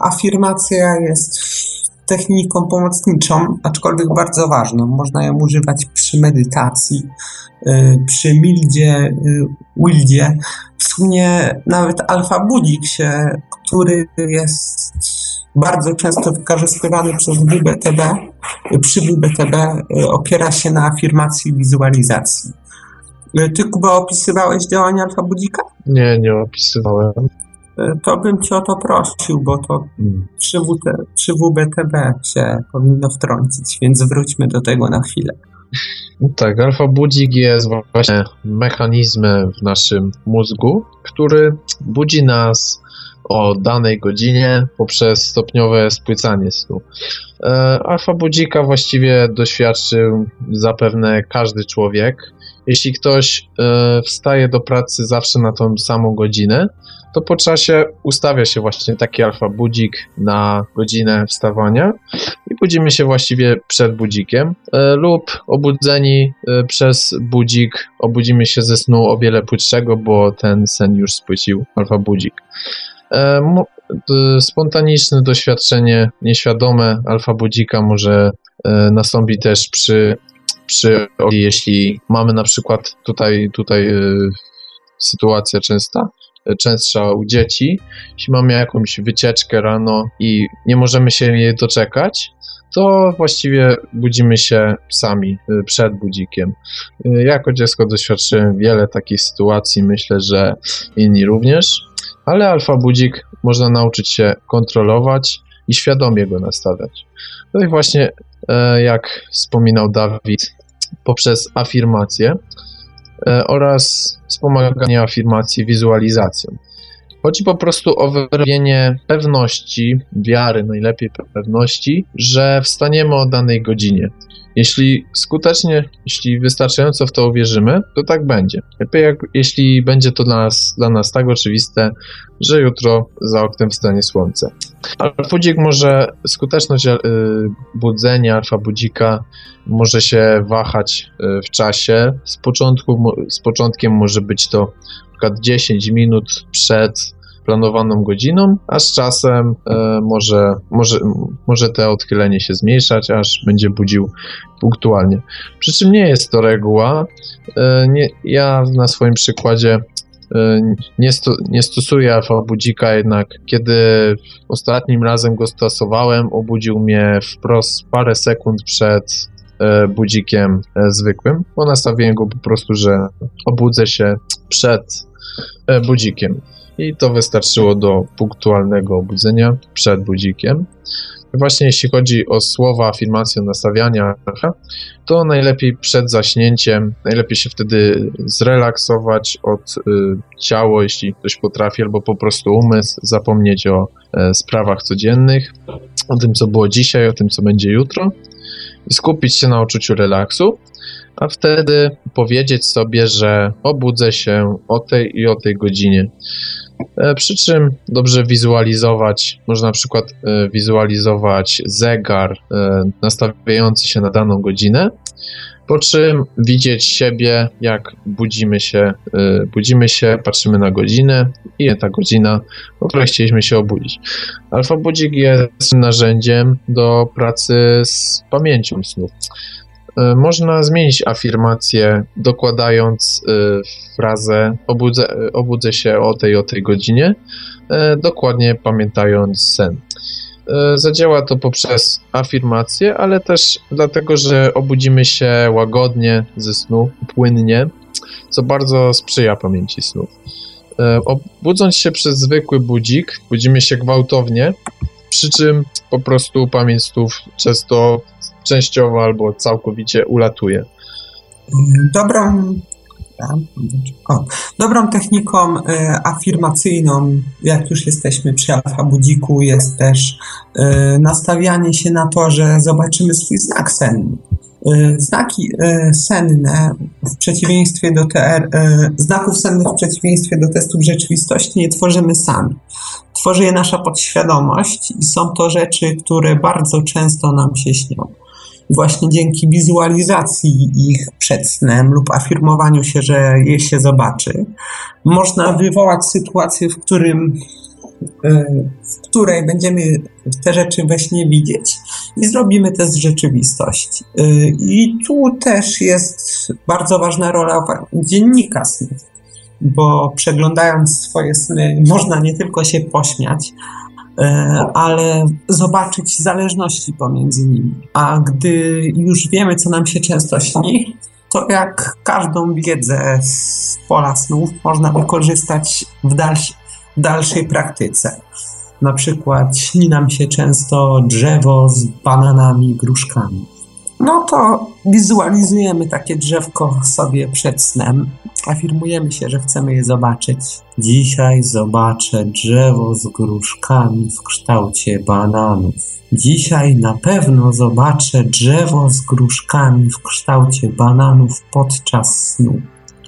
afirmacja jest techniką pomocniczą, aczkolwiek bardzo ważną. Można ją używać przy medytacji, przy mildzie, wildzie, w sumie nawet Alfa Budzik się, który jest bardzo często wykorzystywany przez WBTB, przy WBTB y, opiera się na afirmacji wizualizacji. Y, ty, Kuba, opisywałeś działania Alfa Budzika? Nie, nie opisywałem. Y, to bym cię o to prosił, bo to hmm. przy, WT, przy WBTB się powinno wtrącić, więc wróćmy do tego na chwilę. Tak, alfa budzik jest właśnie mechanizmem w naszym mózgu, który budzi nas o danej godzinie poprzez stopniowe spłycanie snu. E, alfa budzika właściwie doświadczył zapewne każdy człowiek. Jeśli ktoś e, wstaje do pracy zawsze na tą samą godzinę, to po czasie ustawia się właśnie taki alfa budzik na godzinę wstawania i budzimy się właściwie przed budzikiem e, lub obudzeni e, przez budzik obudzimy się ze snu o wiele płytszego, bo ten sen już spłycił alfa budzik. E, spontaniczne doświadczenie nieświadome alfa budzika może nastąpić też przy, przy jeśli mamy na przykład tutaj, tutaj sytuacja częsta, częstsza u dzieci. Jeśli mamy jakąś wycieczkę rano i nie możemy się jej doczekać, to właściwie budzimy się sami y, przed budzikiem. Y, jako dziecko doświadczyłem wiele takich sytuacji, myślę, że inni również, ale alfa budzik można nauczyć się kontrolować i świadomie go nastawiać. No i właśnie, e, jak wspominał Dawid, poprzez afirmację e, oraz wspomaganie afirmacji wizualizacją. Chodzi po prostu o wyrobienie pewności, wiary, najlepiej pewności, że wstaniemy o danej godzinie. Jeśli skutecznie, jeśli wystarczająco w to uwierzymy, to tak będzie. Lepiej jak, jeśli będzie to dla nas, dla nas tak oczywiste, że jutro za oknem wstanie słońce. Alfa budzik może, skuteczność y, budzenia alfa budzika może się wahać y, w czasie. Z, początku, z początkiem może być to przykład 10 minut przed planowaną godziną, a z czasem e, może, może, może te odchylenie się zmniejszać, aż będzie budził punktualnie. Przy czym nie jest to reguła. E, nie, ja na swoim przykładzie e, nie, sto, nie stosuję alfa budzika, jednak kiedy ostatnim razem go stosowałem, obudził mnie wprost parę sekund przed e, budzikiem e, zwykłym, bo nastawiłem go po prostu, że obudzę się przed budzikiem. I to wystarczyło do punktualnego obudzenia przed budzikiem. Właśnie jeśli chodzi o słowa, afirmację, nastawiania, to najlepiej przed zaśnięciem, najlepiej się wtedy zrelaksować od y, ciało, jeśli ktoś potrafi, albo po prostu umysł, zapomnieć o e, sprawach codziennych, o tym, co było dzisiaj, o tym, co będzie jutro i skupić się na uczuciu relaksu a wtedy powiedzieć sobie, że obudzę się o tej i o tej godzinie. E, przy czym dobrze wizualizować, można na przykład e, wizualizować zegar e, nastawiający się na daną godzinę, po czym widzieć siebie, jak budzimy się, budzimy się, patrzymy na godzinę i ta godzina, o której chcieliśmy się obudzić. Alfa budzik jest narzędziem do pracy z pamięcią snów. E, można zmienić afirmację, dokładając e, frazę obudzę, obudzę się o tej o tej godzinie, e, dokładnie pamiętając sen. Zadziała to poprzez afirmację, ale też dlatego, że obudzimy się łagodnie ze snu, płynnie, co bardzo sprzyja pamięci snów. Obudząc się przez zwykły budzik, budzimy się gwałtownie, przy czym po prostu pamięć snów często częściowo albo całkowicie ulatuje. Dobrą, dobrą techniką y, afirmacyjną, jak już jesteśmy przy alfa budziku, jest też y, nastawianie się na to, że zobaczymy swój znak senny. Y, znaki senne w przeciwieństwie do TR, znaków sennych w przeciwieństwie do testów rzeczywistości nie tworzymy sami. Tworzy je nasza podświadomość i są to rzeczy, które bardzo często nam się śnią właśnie dzięki wizualizacji ich przed snem lub afirmowaniu się, że je się zobaczy, można wywołać sytuację, w którym e, w której będziemy te rzeczy we śnie widzieć i zrobimy test rzeczywistości. E, I tu też jest bardzo ważna rola dziennika snów, bo przeglądając swoje sny można nie tylko się pośmiać, ale zobaczyć zależności pomiędzy nimi. A gdy już wiemy, co nam się często śni, to jak każdą wiedzę z pola snów można wykorzystać w, w dalszej praktyce. Na przykład śni nam się często drzewo z bananami, gruszkami no to wizualizujemy takie drzewko sobie przed snem. Afirmujemy się, że chcemy je zobaczyć. Dzisiaj zobaczę drzewo z gruszkami w kształcie bananów. Dzisiaj na pewno zobaczę drzewo z gruszkami w kształcie bananów podczas snu.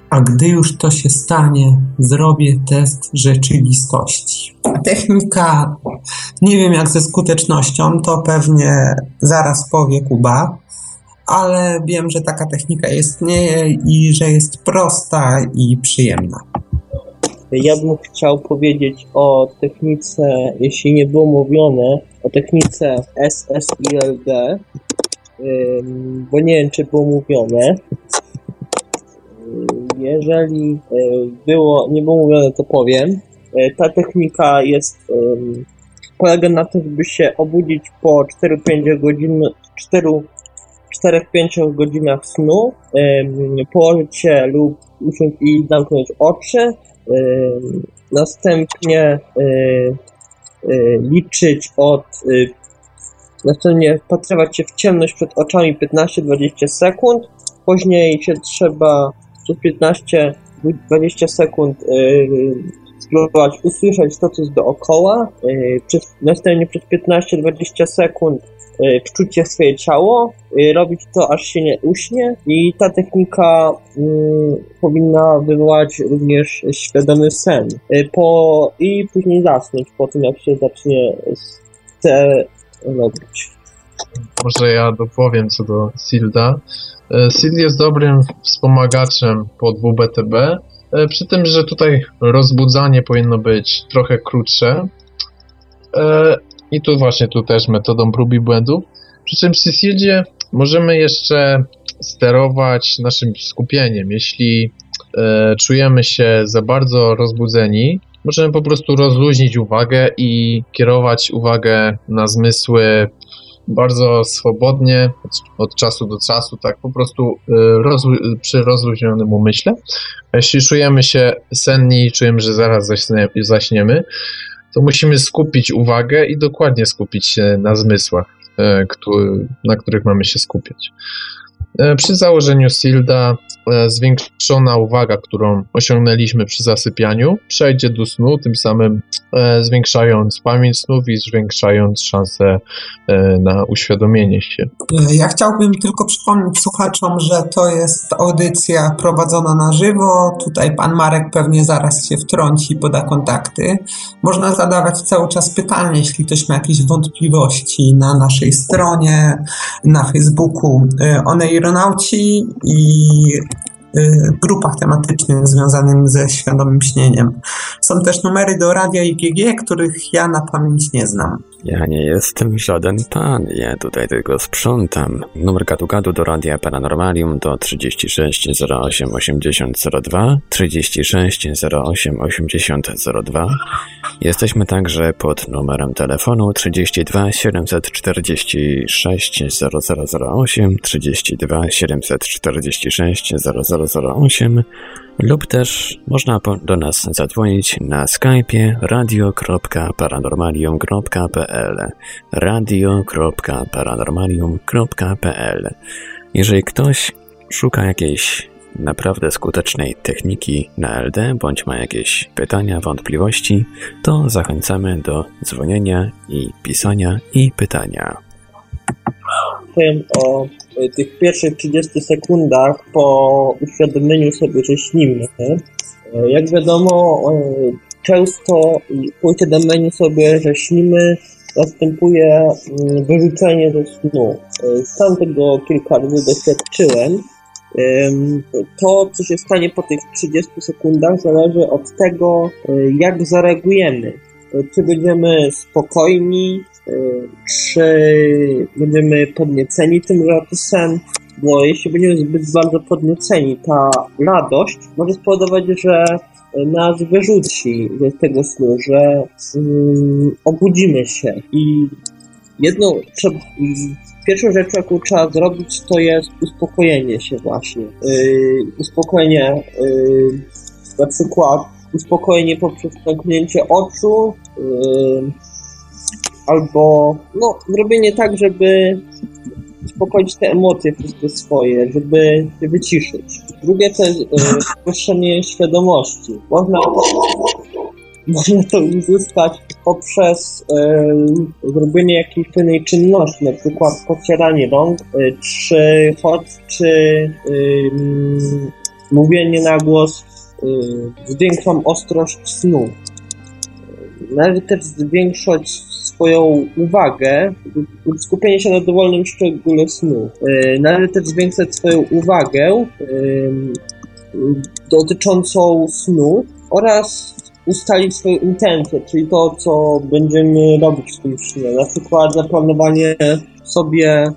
A gdy już to się stanie, zrobię test rzeczywistości. Technika, nie wiem jak ze skutecznością, to pewnie zaraz powie Kuba, ale wiem, że taka technika istnieje i że jest prosta i przyjemna. Ja bym chciał powiedzieć o technice, jeśli nie było mówione, o technice SSILD, bo nie wiem, czy było mówione. Jeżeli było, nie było mówione, to powiem. Ta technika jest polega na tym, by się obudzić po 4-5 godzin, 4-5 godzinach snu, położyć się lub usiąść i zamknąć oczy, następnie liczyć od następnie wpatrywać się w ciemność przed oczami 15-20 sekund, później się trzeba przez 15-20 sekund spróbować usłyszeć to, co jest dookoła, przez, następnie przez 15-20 sekund czuć swoje ciało, robić to aż się nie uśnie i ta technika mm, powinna wywołać również świadomy sen po, i później zasnąć po tym, jak się zacznie te robić. Może ja dopowiem co do Silda. Sild jest dobrym wspomagaczem po 2BTB, przy tym, że tutaj rozbudzanie powinno być trochę krótsze. I tu właśnie tu też metodą prób i błędów. Przy czym przy Sildzie możemy jeszcze sterować naszym skupieniem. Jeśli e, czujemy się za bardzo rozbudzeni, możemy po prostu rozluźnić uwagę i kierować uwagę na zmysły bardzo swobodnie, od, czasu do czasu, tak po prostu y, rozlu przy rozluźnionym umyśle. Jeśli czujemy się senni czujemy, że zaraz zaśnie, zaśniemy, to musimy skupić uwagę i dokładnie skupić się na zmysłach, y, który, na których mamy się skupiać. E, przy założeniu Silda e, zwiększona uwaga, którą osiągnęliśmy przy zasypianiu, przejdzie do snu, tym samym e, zwiększając pamięć snów i zwiększając szanse na uświadomienie się. Ja chciałbym tylko przypomnieć słuchaczom, że to jest audycja prowadzona na żywo. Tutaj pan Marek pewnie zaraz się wtrąci i poda kontakty. Można zadawać cały czas pytania, jeśli ktoś ma jakieś wątpliwości na naszej stronie, na Facebooku. One aeronauci i grupach tematycznych związanych ze świadomym śnieniem. Są też numery do radia IGG, których ja na pamięć nie znam. Ja nie jestem żaden pan, ja tutaj tylko sprzątam. Numer gadu do Radia Paranormalium to 36 08 80 02, 36 08 80 02. Jesteśmy także pod numerem telefonu 32 746 0008, 32 746 0008 lub też można do nas zadzwonić na Skype'ie radio.paranormalium.pl radio.paranormalium.pl Jeżeli ktoś szuka jakiejś naprawdę skutecznej techniki na LD, bądź ma jakieś pytania, wątpliwości, to zachęcamy do dzwonienia i pisania i pytania. Powiem o E, tych pierwszych 30 sekundach po uświadomieniu sobie, że śnimy. E, jak wiadomo, e, często po uświadomieniu sobie, że śnimy, następuje mm, wyrzucenie ze snu. Sam tego kilka razy doświadczyłem. To, co się stanie po tych 30 sekundach, zależy od tego, jak zareagujemy. Czy będziemy spokojni, czy będziemy podnieceni tym, sen, bo jeśli będziemy zbyt bardzo podnieceni, ta radość może spowodować, że nas wyrzuci z tego snu, że um, obudzimy się i jedną, trzeba, pierwszą rzeczą, jaką trzeba zrobić, to jest uspokojenie się właśnie. Yy, uspokojenie, yy, na przykład uspokojenie poprzez zamknięcie oczu, yy, albo no, robienie tak, żeby uspokoić te emocje wszystkie swoje, żeby się wyciszyć. Drugie to jest e, świadomości. Można można to uzyskać poprzez e, zrobienie jakiejś pewnej czynności, na przykład pocieranie rąk, e, czy choć, czy e, mówienie na głos e, zwiększam ostrość snu. Należy też zwiększać swoją uwagę lub skupienie się na dowolnym szczególe snu. E, należy też zwiększać swoją uwagę e, dotyczącą snu oraz ustalić swoją intencję, czyli to, co będziemy robić w tym śnie. Na przykład zaplanowanie sobie, e,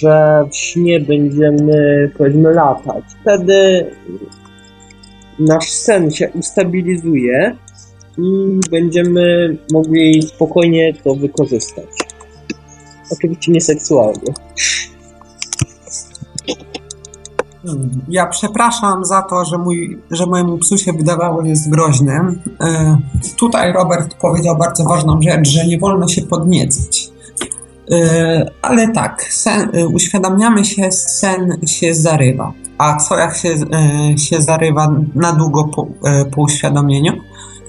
że w śnie będziemy, powiedzmy, latać. Wtedy nasz sen się ustabilizuje i będziemy mogli spokojnie to wykorzystać. Oczywiście nie seksualnie. Ja przepraszam za to, że, mój, że mojemu psu się wydawało, że jest groźny. E, tutaj Robert powiedział bardzo ważną rzecz, że nie wolno się podniecać. E, ale tak, sen, e, uświadamiamy się, sen się zarywa. A co jak się, się zarywa na długo po, po uświadomieniu?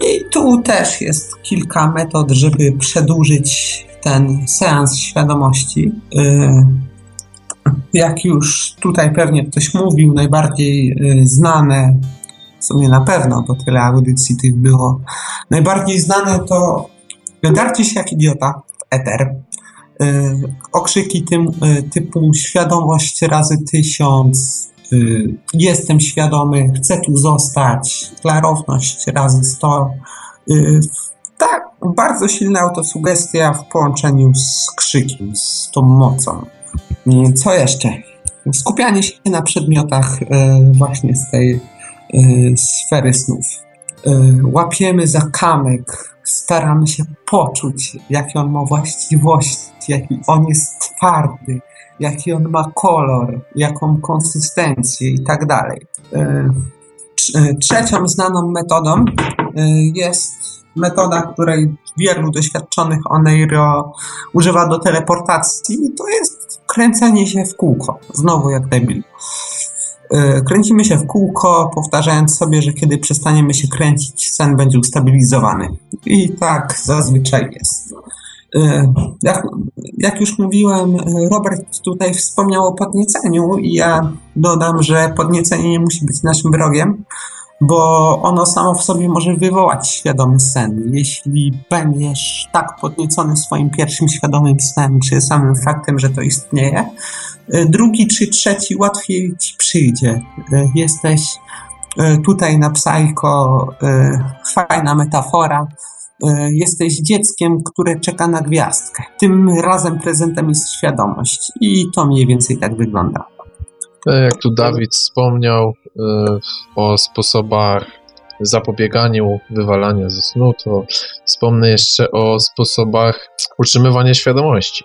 I tu też jest kilka metod, żeby przedłużyć ten seans świadomości. E, jak już tutaj pewnie ktoś mówił, najbardziej y, znane, w sumie na pewno, bo tyle audycji tych było, najbardziej znane to darcie się jak idiota w eter, y, okrzyki tym, y, typu świadomość razy tysiąc, jestem świadomy, chcę tu zostać, klarowność razy sto, tak, bardzo silna autosugestia w połączeniu z krzykiem, z tą mocą. Co jeszcze? Skupianie się na przedmiotach właśnie z tej sfery snów. Łapiemy za kamyk, staramy się poczuć, jakie on ma właściwości, jaki on jest twardy, jaki on ma kolor, jaką konsystencję i tak dalej. Trzecią znaną metodą jest metoda, której wielu doświadczonych Oneiro używa do teleportacji, to jest kręcenie się w kółko. Znowu jak debil. E, kręcimy się w kółko, powtarzając sobie, że kiedy przestaniemy się kręcić, sen będzie ustabilizowany. I tak zazwyczaj jest. E, jak, jak, już mówiłem, Robert tutaj wspomniał o podnieceniu i ja dodam, że podniecenie nie musi być naszym wrogiem bo ono samo w sobie może wywołać świadomy sen. Jeśli będziesz tak podniecony swoim pierwszym świadomym snem, czy samym faktem, że to istnieje, y, drugi czy trzeci łatwiej ci przyjdzie. Jesteś tutaj na Psycho, fajna metafora. Jesteś dzieckiem, które czeka na gwiazdkę. Tym razem prezentem jest świadomość. I to mniej więcej tak wygląda. Tak jak tu Dawid wspomniał e, o sposobach zapobieganiu wywalania ze snu, to wspomnę jeszcze o sposobach utrzymywania świadomości,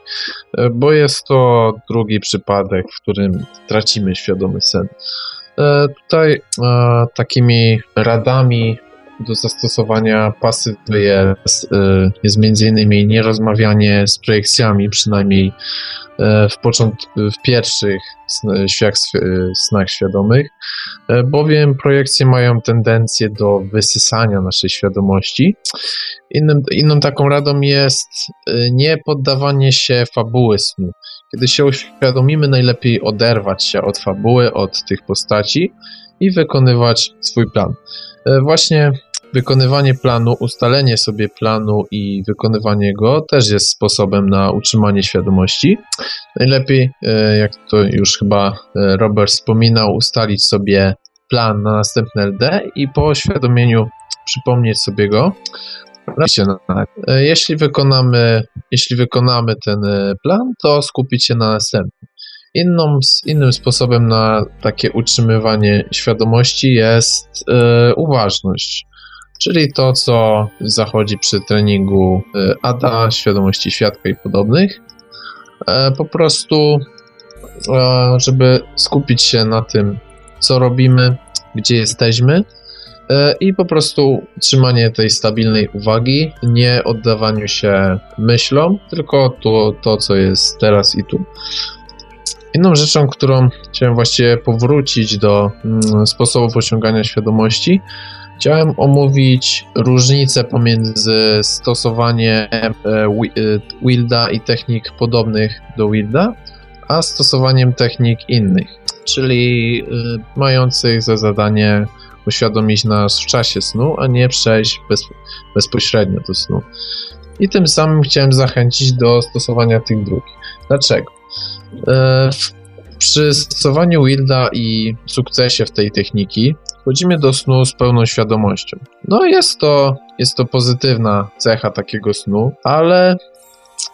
e, bo jest to drugi przypadek, w którym tracimy świadomy sen. E, tutaj takimi radami do zastosowania pasywy jest, jest między innymi nierozmawianie z projekcjami, przynajmniej E, w, począt- w pierwszych świach, snach świadomych, e, bowiem projekcje mają tendencję do wysysania naszej świadomości. Innym, inną taką radą jest nie poddawanie się fabuły snu. Kiedy się uświadomimy, najlepiej oderwać się od fabuły, od tych postaci i wykonywać swój plan. Właśnie wykonywanie planu, ustalenie sobie planu i wykonywanie go też jest sposobem na utrzymanie świadomości. Najlepiej, e, jak to już chyba e, Robert wspominał, ustalić sobie plan na następne LD i po oświadomieniu przypomnieć sobie go. E, jeśli wykonamy, jeśli wykonamy ten plan, to skupić się na następnym. Inną, innym sposobem na takie utrzymywanie świadomości jest uważność czyli to, co zachodzi przy treningu y, ADA, świadomości świadka i podobnych. E, po prostu, e, żeby skupić się na tym, co robimy, gdzie jesteśmy e, i po prostu trzymanie tej stabilnej uwagi, nie oddawaniu się myślom, tylko to, to co jest teraz i tu. Inną rzeczą, którą chciałem właściwie powrócić do mm, sposobu osiągania świadomości, Chciałem omówić różnicę pomiędzy stosowaniem e, e, Wilda i technik podobnych do Wilda, a stosowaniem technik innych, czyli e, mających za zadanie uświadomić nas w czasie snu, a nie przejść bez, bezpośrednio do snu. I tym samym chciałem zachęcić do stosowania tych dróg. Dlaczego? Przy stosowaniu Wilda i sukcesie w tej techniki wchodzimy do snu z pełną świadomością. No jest to, jest to pozytywna cecha takiego snu, ale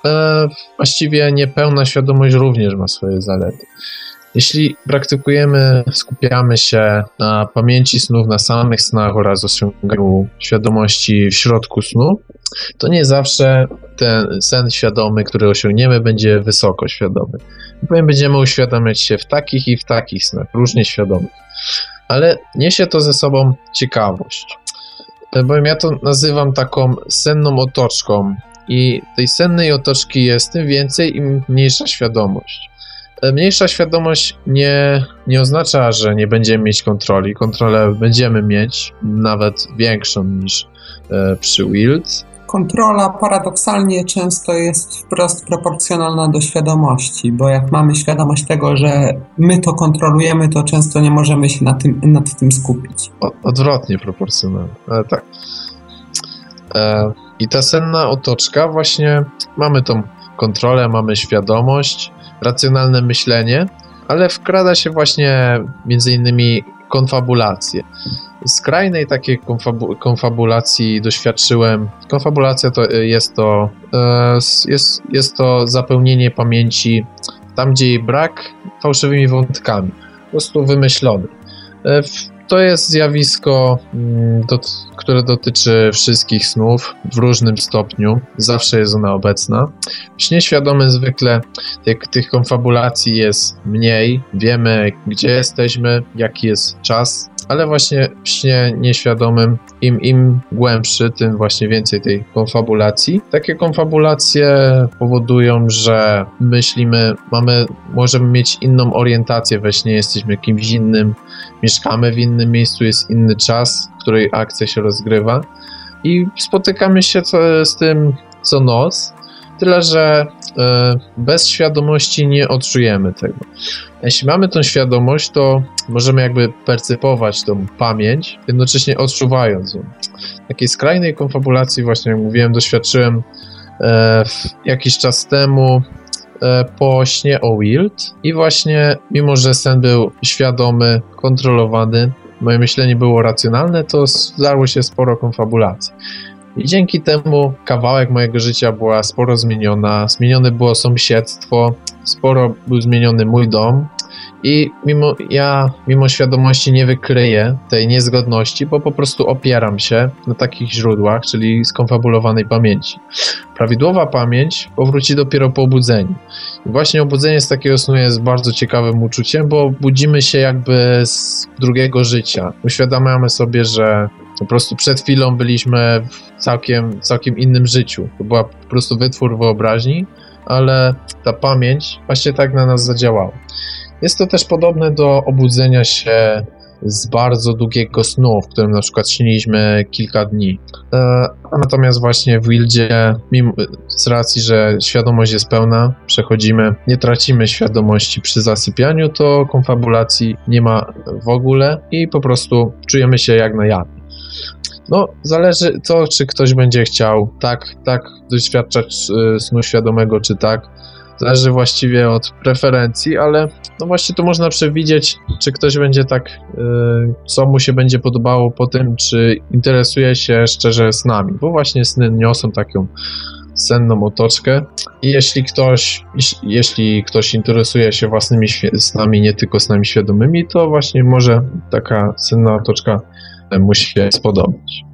e, właściwie niepełna świadomość również ma swoje zalety. Jeśli praktykujemy, skupiamy się na pamięci snów, na samych snach oraz osiąganiu świadomości w środku snu, to nie zawsze ten sen świadomy, który osiągniemy, będzie wysoko świadomy. Będziemy uświadamiać się w takich i w takich snach, różnie świadomych. Ale niesie to ze sobą ciekawość. Bowiem ja to nazywam taką senną otoczką. I tej sennej otoczki jest tym więcej, im mniejsza świadomość. Mniejsza świadomość nie, nie oznacza, że nie będziemy mieć kontroli. Kontrolę będziemy mieć, nawet większą niż e, przy Wild. Kontrola paradoksalnie często jest wprost proporcjonalna do świadomości, bo jak mamy świadomość tego, że my to kontrolujemy, to często nie możemy się nad tym, nad tym skupić. O, odwrotnie proporcjonalnie, ale tak. E, I ta senna otoczka, właśnie mamy tą kontrolę, mamy świadomość, racjonalne myślenie, ale wkrada się właśnie między innymi konfabulacje. Skrajnej takiej konfabu konfabulacji doświadczyłem. Konfabulacja to jest to, e, jest, jest to zapełnienie pamięci tam, gdzie jej brak, fałszywymi wątkami. Po prostu wymyślony. E, to jest zjawisko, mm, które dotyczy wszystkich snów w różnym stopniu. Zawsze jest ona obecna. W śnie zwykle tych konfabulacji jest mniej. Wiemy, gdzie jesteśmy, jaki jest czas, ale właśnie w śnie nieświadomym im, im głębszy, tym właśnie więcej tej konfabulacji. Takie konfabulacje powodują, że myślimy, mamy, możemy mieć inną orientację. We śnie, jesteśmy kimś innym, mieszkamy w innym miejscu, jest inny czas, w której akcja się rozgrywa. I spotykamy się z tym co noc, tyle że e, bez świadomości nie odczujemy tego. Jeśli mamy tą świadomość, to możemy jakby percypować tą pamięć, jednocześnie odczuwając ją. Takiej skrajnej konfabulacji, właśnie jak mówiłem, doświadczyłem e, jakiś czas temu e, po śnie o Wild i właśnie mimo, że sen był świadomy, kontrolowany, moje myślenie było racjonalne, to zdarło się sporo konfabulacji. I dzięki temu kawałek mojego życia była sporo zmieniona. Zmienione było sąsiedztwo, sporo był zmieniony mój dom. I mimo ja, mimo świadomości nie wykryję tej niezgodności, bo po prostu opieram się na takich źródłach, czyli skonfabulowanej pamięci. Prawidłowa pamięć powróci dopiero po obudzeniu. I właśnie obudzenie z takiego snu jest bardzo ciekawym uczuciem, bo budzimy się jakby z drugiego życia. Uświadamiamy sobie, że po prostu przed chwilą byliśmy w całkiem, całkiem innym życiu. To była po prostu wytwór wyobraźni, ale ta pamięć właśnie tak na nas zadziałała. Jest to też podobne do obudzenia się z bardzo długiego snu, w którym na przykład śniliśmy kilka dni. E, natomiast właśnie w Wildzie, mimo, z racji, że świadomość jest pełna, przechodzimy, nie tracimy świadomości przy zasypianiu, to konfabulacji nie ma w ogóle i po prostu czujemy się jak na jawie. No, zależy to, czy ktoś będzie chciał. Tak, tak doświadczać y, snu świadomego, czy tak. Zależy właściwie od preferencji, ale no właśnie to można przewidzieć, czy ktoś będzie tak, y, co mu się będzie podobało po tym, czy interesuje się szczerze snami, bo właśnie sny niosą taką senną otoczkę. I jeśli ktoś, jeśli ktoś interesuje się własnymi snami, nie tylko snami świadomymi, to właśnie może taka senna otoczka mu się spodobać.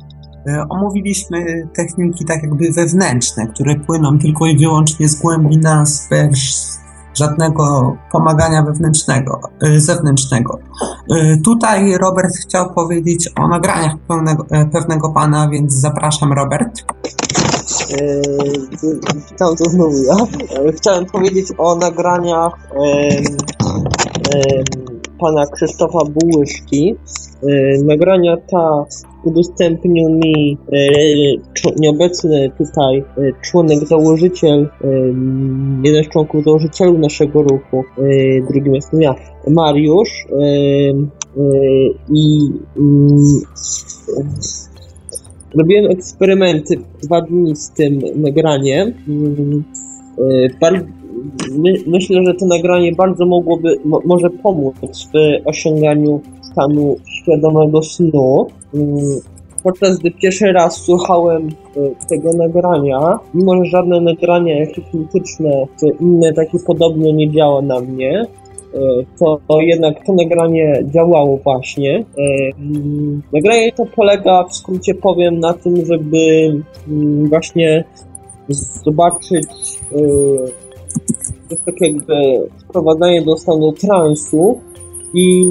E, omówiliśmy techniki tak jakby wewnętrzne, które płyną tylko i wyłącznie z głębi nas, bez żadnego pomagania wewnętrznego, e, zewnętrznego. E, tutaj Robert chciał powiedzieć o nagraniach pełnego, pewnego pana, więc zapraszam Robert. Chciałem to znowu ja. Chciałem powiedzieć o nagraniach pana Krzysztofa Bułyszki. Nagrania ta udostępnił mi e, nieobecny tutaj e, członek założyciel, jeden z członków założycieli naszego ruchu, drugim jestem ja, Mariusz i mm, robiłem eksperymenty dwa dni z tym nagraniem. Mm, myślę, że to nagranie bardzo mogłoby, może pomóc w osiąganiu stanu świadomego snu. Mm, podczas gdy pierwszy raz słuchałem e, tego nagrania, mimo że żadne nagranie hipnotyczne czy inne takie podobne nie działa na mnie, to, to jednak to nagranie działało właśnie. Mm, nagranie to polega, w skrócie powiem, na tym, żeby mm, właśnie zobaczyć jest tak jakby wprowadzanie do stanu transu i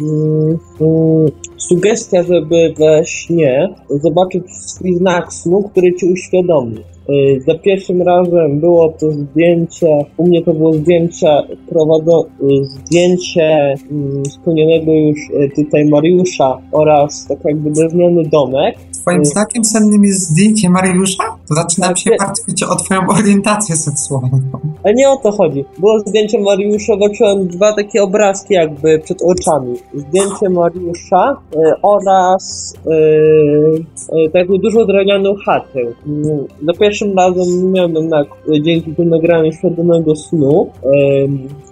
mm, mm, sugestia, żeby we śnie zobaczyć swój znak snu, który ci uświadomi. Y, za pierwszym razem było to zdjęcie, u mnie to było zdjęcie prowadzo, y, zdjęcie mm, spełnionego już y, tutaj Mariusza oraz tak jakby drewniany domek. Twoim znakiem sennym jest zdjęcie Mariusza? Zaczynam tak, się martwić o twoją orientację seksualną. Ale nie o to chodzi. Było zdjęcie Mariusza, zobaczyłem dwa takie obrazki jakby przed oczami. Zdjęcie Mariusza oraz yy, taką dużą drewnianą chatę. Na pierwszym razem nie miałem jednak dzięki tym nagraniu świadomego snu,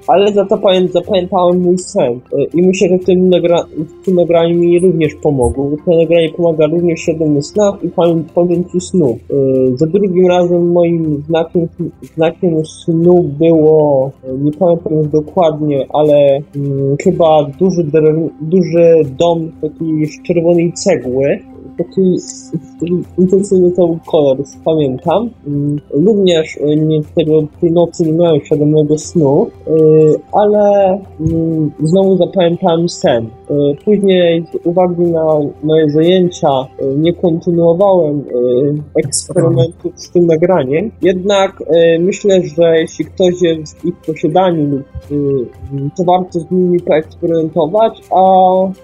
ale za to zapamiętałem mój sen. I myślę, że w tym, nagra w tym nagraniu mi również pomogło. To nagranie pomaga również świadomym snach i pamięci snu. E, za drugim razem moim znakiem, znakiem snu było, e, nie pamiętam już dokładnie, ale hmm, chyba duży, duży dom takiej czerwonej cegły, taki, intensywny cały kolor, pamiętam. Mm, również e, nie, tego, tej nocy nie miałem świadomego snu, e, ale mm, znowu zapamiętałem sen. E, później z uwagi na moje zajęcia nie kontynuowałem eksperymentów z tym nagraniem, jednak myślę, że jeśli ktoś jest w ich posiadaniu, to warto z nimi poeksperymentować, a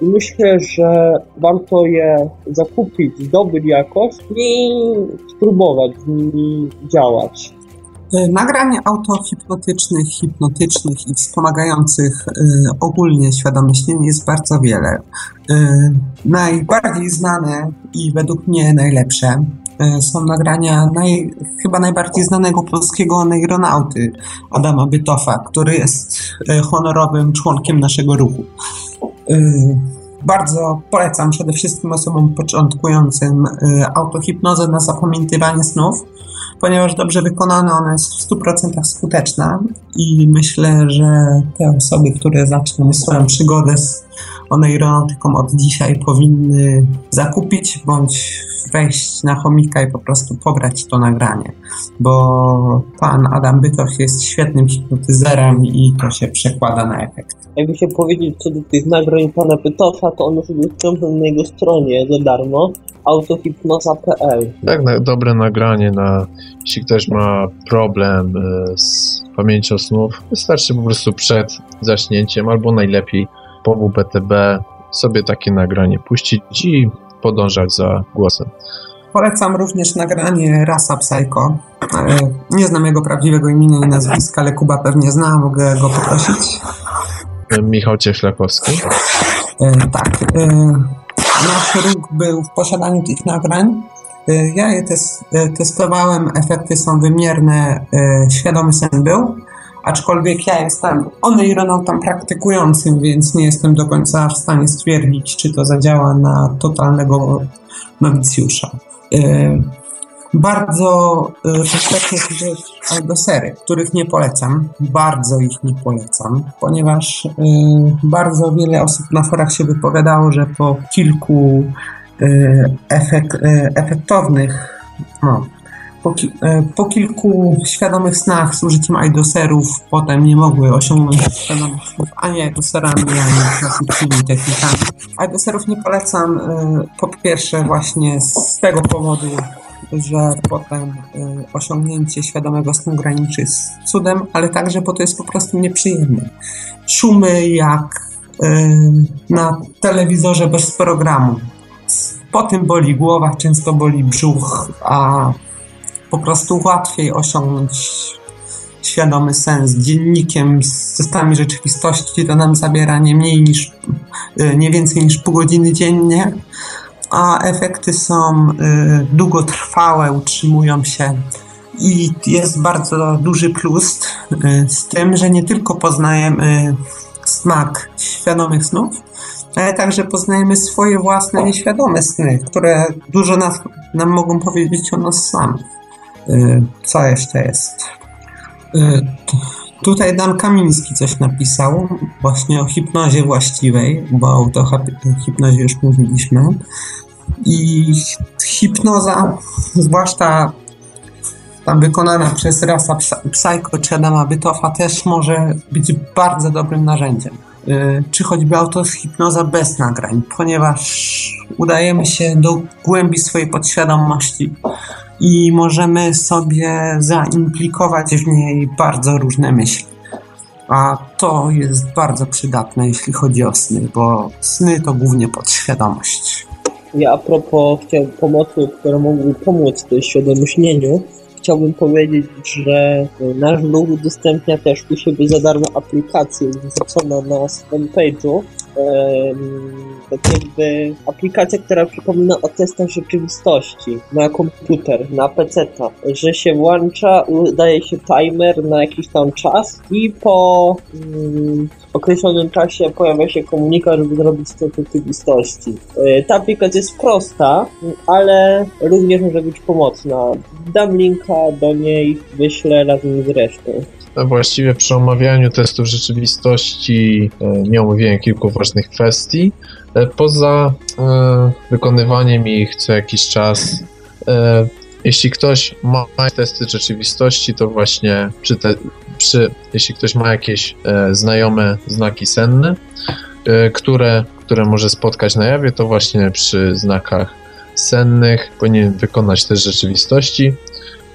myślę, że warto je zakupić kupić, zdobyć jakoś i spróbować z nimi działać. E, nagrań autohipnotycznych, hipnotycznych i wspomagających y, ogólnie świadome śnienie jest bardzo wiele. Y, najbardziej znane i według mnie najlepsze y, są nagrania naj, chyba najbardziej znanego polskiego neuronauty Adama Bytofa, który jest honorowym członkiem naszego ruchu. Bardzo polecam przede wszystkim osobom początkującym y, autohipnozę na zapamiętywanie snów, ponieważ dobrze wykonana ona jest w 100% skuteczna i myślę, że te osoby, które zaczną swoją przygodę z oneironautyką od dzisiaj powinny zakupić bądź wejść na chomika i po prostu pobrać to nagranie, bo pan Adam Bytoch jest świetnym hipnotyzerem i to się przekłada na efekt. Jakby się powiedzieć co do tych nagrań pana Bytocha, to one sobie dostępne na jego stronie za darmo autohipnoza.pl Tak, na, dobre nagranie na jeśli ktoś ma problem y, z pamięcią snów, wystarczy po prostu przed zaśnięciem albo najlepiej po WPTB sobie takie nagranie puścić i podążać za głosem. Polecam również nagranie Rasa Psycho. E, nie znam jego prawdziwego imienia i nazwiska, ale Kuba pewnie zna, mogę go poprosić. Michał Cieślakowski. E, tak. E, nasz ruch był w posiadaniu tych nagrań. Ja je testowałem, efekty są wymierne, świadomy sen był aczkolwiek ja jestem oneironautą praktykującym, więc nie jestem do końca w stanie stwierdzić, czy to zadziała na totalnego nowicjusza. Yy, bardzo yy, też aldosery, których nie polecam. Bardzo ich nie polecam, ponieważ yy, bardzo wiele osób na forach się wypowiadało, że po kilku yy, efekt, efektownych no, po, e, po, kilku świadomych snach z użyciem aidoserów potem nie mogły osiągnąć świadomych snów ani aidoserami, ani klasycznymi technikami. Aidoserów nie polecam e, po pierwsze właśnie z tego powodu, że potem e, osiągnięcie świadomego snu graniczy z cudem, ale także, bo to jest po prostu nieprzyjemne. Szumy jak na telewizorze bez programu. Po tym boli głowa, często boli brzuch, a po prostu łatwiej osiągnąć świadomy sens. Dziennikiem z systemami rzeczywistości to nam zabiera nie mniej niż, y, nie więcej niż pół godziny dziennie, a efekty są y, długotrwałe, utrzymują się i jest bardzo duży plus y, z tym, że nie tylko poznajemy smak świadomych snów, ale także poznajemy swoje własne nieświadome sny, które dużo nas, nam mogą powiedzieć o nas samych. Y, co jeszcze jest? Y, Tutaj Dan Kamiński coś napisał właśnie o hipnozie właściwej, bo o hipnozie już mówiliśmy. I hipnoza, zwłaszcza tam wykonana przez rasa Psycho czy Adama Bytofa, też może być bardzo dobrym narzędziem. Y, czy choćby autohipnoza bez nagrań, ponieważ udajemy się do głębi swojej podświadomości i możemy sobie zaimplikować w niej bardzo różne myśli. A to jest bardzo przydatne, jeśli chodzi o sny, bo sny to głównie podświadomość. Ja a propos pomocy, która mogłaby pomóc w świadomyśleniu, chciałbym powiedzieć, że nasz blog udostępnia też u siebie za darmo aplikację wrzucona na swoim page'u, tak jakby aplikacja, która przypomina o testach rzeczywistości na komputer, na PC, że się włącza, daje się timer na jakiś tam czas i po mm, określonym czasie pojawia się komunikat, żeby zrobić test rzeczywistości. E, ta aplikacja jest prosta, ale również może być pomocna. Dam linka do niej, wyślę razem z resztą. Właściwie przy omawianiu testów rzeczywistości e, nie omówiłem kilku ważnych kwestii. E, poza e, wykonywaniem ich co jakiś czas, jeśli ktoś ma testy rzeczywistości, to właśnie przy, te, przy jeśli ktoś ma jakieś znajome znaki senne, które, które może spotkać na jawie, to właśnie przy znakach sennych powinien wykonać też rzeczywistości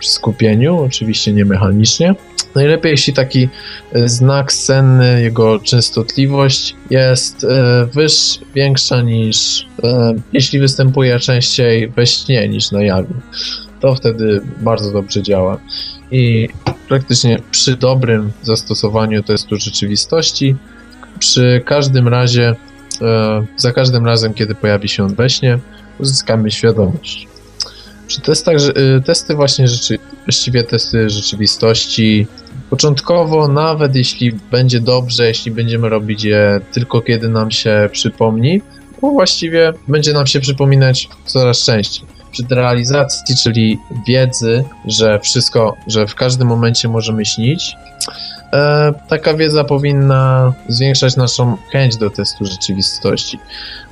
skupieniu, oczywiście nie mechanicznie. Najlepiej, jeśli taki e, znak senny, jego częstotliwość jest e, wyższa, większa niż e, jeśli występuje częściej we śnie niż na jawie. To wtedy bardzo dobrze działa. I praktycznie przy dobrym zastosowaniu testu rzeczywistości, przy każdym razie, za każdym razem, kiedy pojawi się on we śnie, uzyskamy świadomość. Przy testach, testy właśnie rzeczy, właściwie testy rzeczywistości Początkowo, nawet jeśli będzie dobrze, jeśli będziemy robić je tylko kiedy nam się przypomni, to właściwie będzie nam się przypominać coraz częściej. Przy realizacji, czyli wiedzy, że wszystko, że w każdym momencie możemy śnić, e, taka wiedza powinna zwiększać naszą chęć do testu rzeczywistości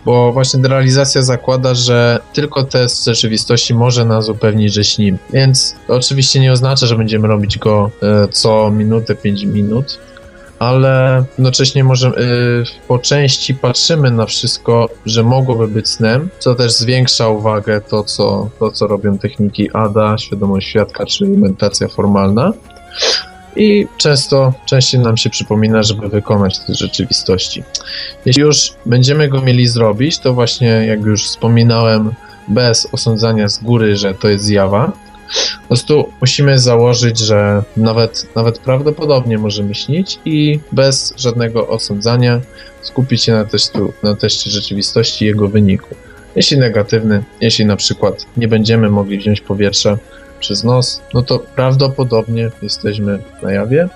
bo właśnie realizacja zakłada, że tylko test rzeczywistości może nas upewnić, że śnimy. Więc to oczywiście nie oznacza, że będziemy robić go e, co minutę, 5 minut, ale jednocześnie możemy, e, po części patrzymy na wszystko, że mogłoby być snem, co też zwiększa uwagę to, co, to, co robią techniki ADA, świadomość świadka, czy medytacja formalna. I często, częściej nam się przypomina, żeby wykonać te rzeczywistości. Jeśli już będziemy go mieli zrobić, to właśnie, jak już wspominałem, bez osądzania z góry, że to jest zjawa, po prostu musimy założyć, że nawet, nawet prawdopodobnie możemy śnić i bez żadnego osądzania skupić się na, testu, na teście rzeczywistości i jego wyniku. Jeśli negatywny, jeśli na przykład nie będziemy mogli wziąć powietrza, przez nos, no to prawdopodobnie jesteśmy na jawie,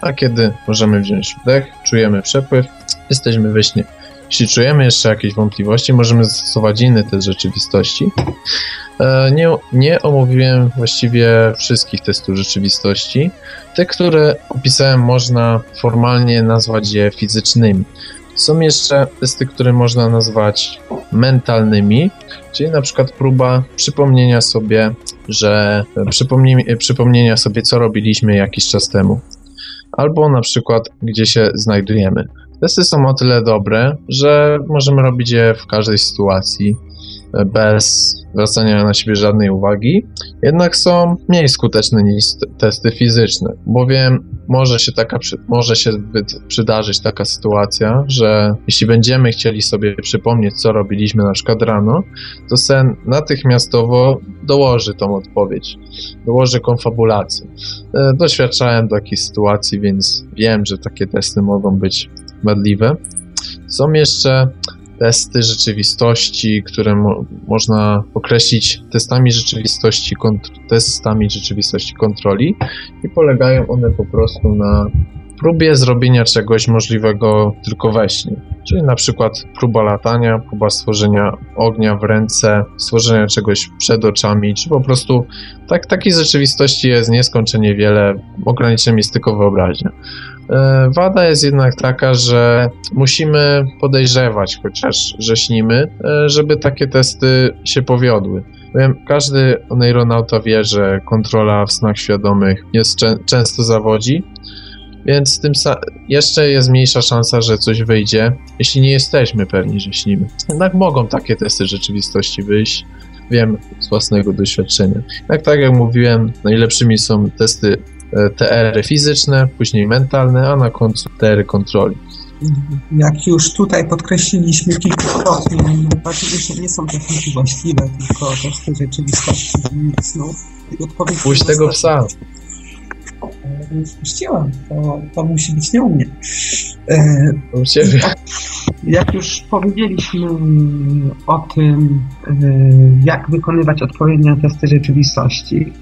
a kiedy możemy wziąć wdech, czujemy przepływ, jesteśmy we śnie. Jeśli czujemy jeszcze jakieś wątpliwości, możemy zastosować inny test rzeczywistości. E, nie, nie omówiłem właściwie wszystkich testów rzeczywistości. Te, które opisałem, można formalnie nazwać je fizycznymi. Są jeszcze testy, które można nazwać mentalnymi, czyli na przykład próba przypomnienia sobie, że przypomnienia sobie, co robiliśmy jakiś czas temu, albo na przykład, gdzie się znajdujemy. Testy są o tyle dobre, że możemy robić je w każdej sytuacji bez zwracania na siebie żadnej uwagi, jednak są mniej skuteczne niż testy fizyczne, bowiem może się, taka, może się przydarzyć taka sytuacja, że jeśli będziemy chcieli sobie przypomnieć, co robiliśmy na przykład rano, to sen natychmiastowo dołoży tą odpowiedź, dołoży konfabulację. E, doświadczałem takiej sytuacji, więc wiem, że takie testy mogą być wadliwe. Są jeszcze testy rzeczywistości, które mo można określić testami rzeczywistości, testami rzeczywistości kontroli i polegają one po prostu na próbie zrobienia czegoś możliwego tylko we śnie. Czyli na przykład próba latania, próba stworzenia ognia w ręce, stworzenia czegoś przed oczami, czy po prostu tak, takiej rzeczywistości jest nieskończenie wiele, ograniczeń jest tylko wyobraźnia. E, wada jest jednak taka, że musimy podejrzewać, chociaż że śnimy, e, żeby takie testy się powiodły. Wiem, każdy neuronauta wie, że kontrola w snach świadomych jest często zawodzi, więc tym jeszcze jest mniejsza szansa, że coś wyjdzie, jeśli nie jesteśmy pewni, że śnimy. Jednak mogą takie testy rzeczywistości wyjść. Wiem z własnego doświadczenia. Jak tak jak mówiłem, najlepszymi są testy e, TR fizyczne, później mentalne, a na końcu TR kontroli. Jak już tutaj podkreśliliśmy kilkukrotnie, najważniejsze nie są techniki właściwe, tylko testy rzeczywistości snów. Puść tego psa nie spuściłam. To, to musi być nie u mnie. u ciebie. Jak już powiedzieliśmy o tym, e, jak wykonywać odpowiednie testy rzeczywistości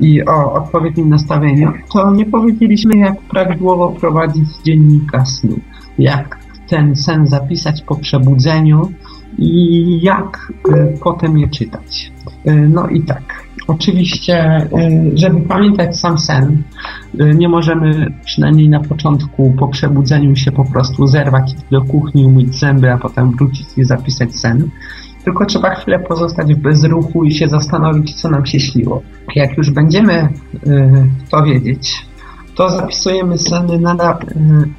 i o odpowiednim nastawieniu, to nie powiedzieliśmy, jak prawidłowo prowadzić dziennika snu. Jak ten sen zapisać po przebudzeniu i jak e, potem je czytać. E, no i tak. Oczywiście, y, żeby pamiętać sam sen, y, nie możemy przynajmniej na początku po przebudzeniu się po prostu zerwać do kuchni, umyć zęby, a potem wrócić i zapisać sen. Tylko trzeba chwilę pozostać w bezruchu i się zastanowić, co nam się śniło. Jak już będziemy y, to wiedzieć, to zapisujemy seny, nada,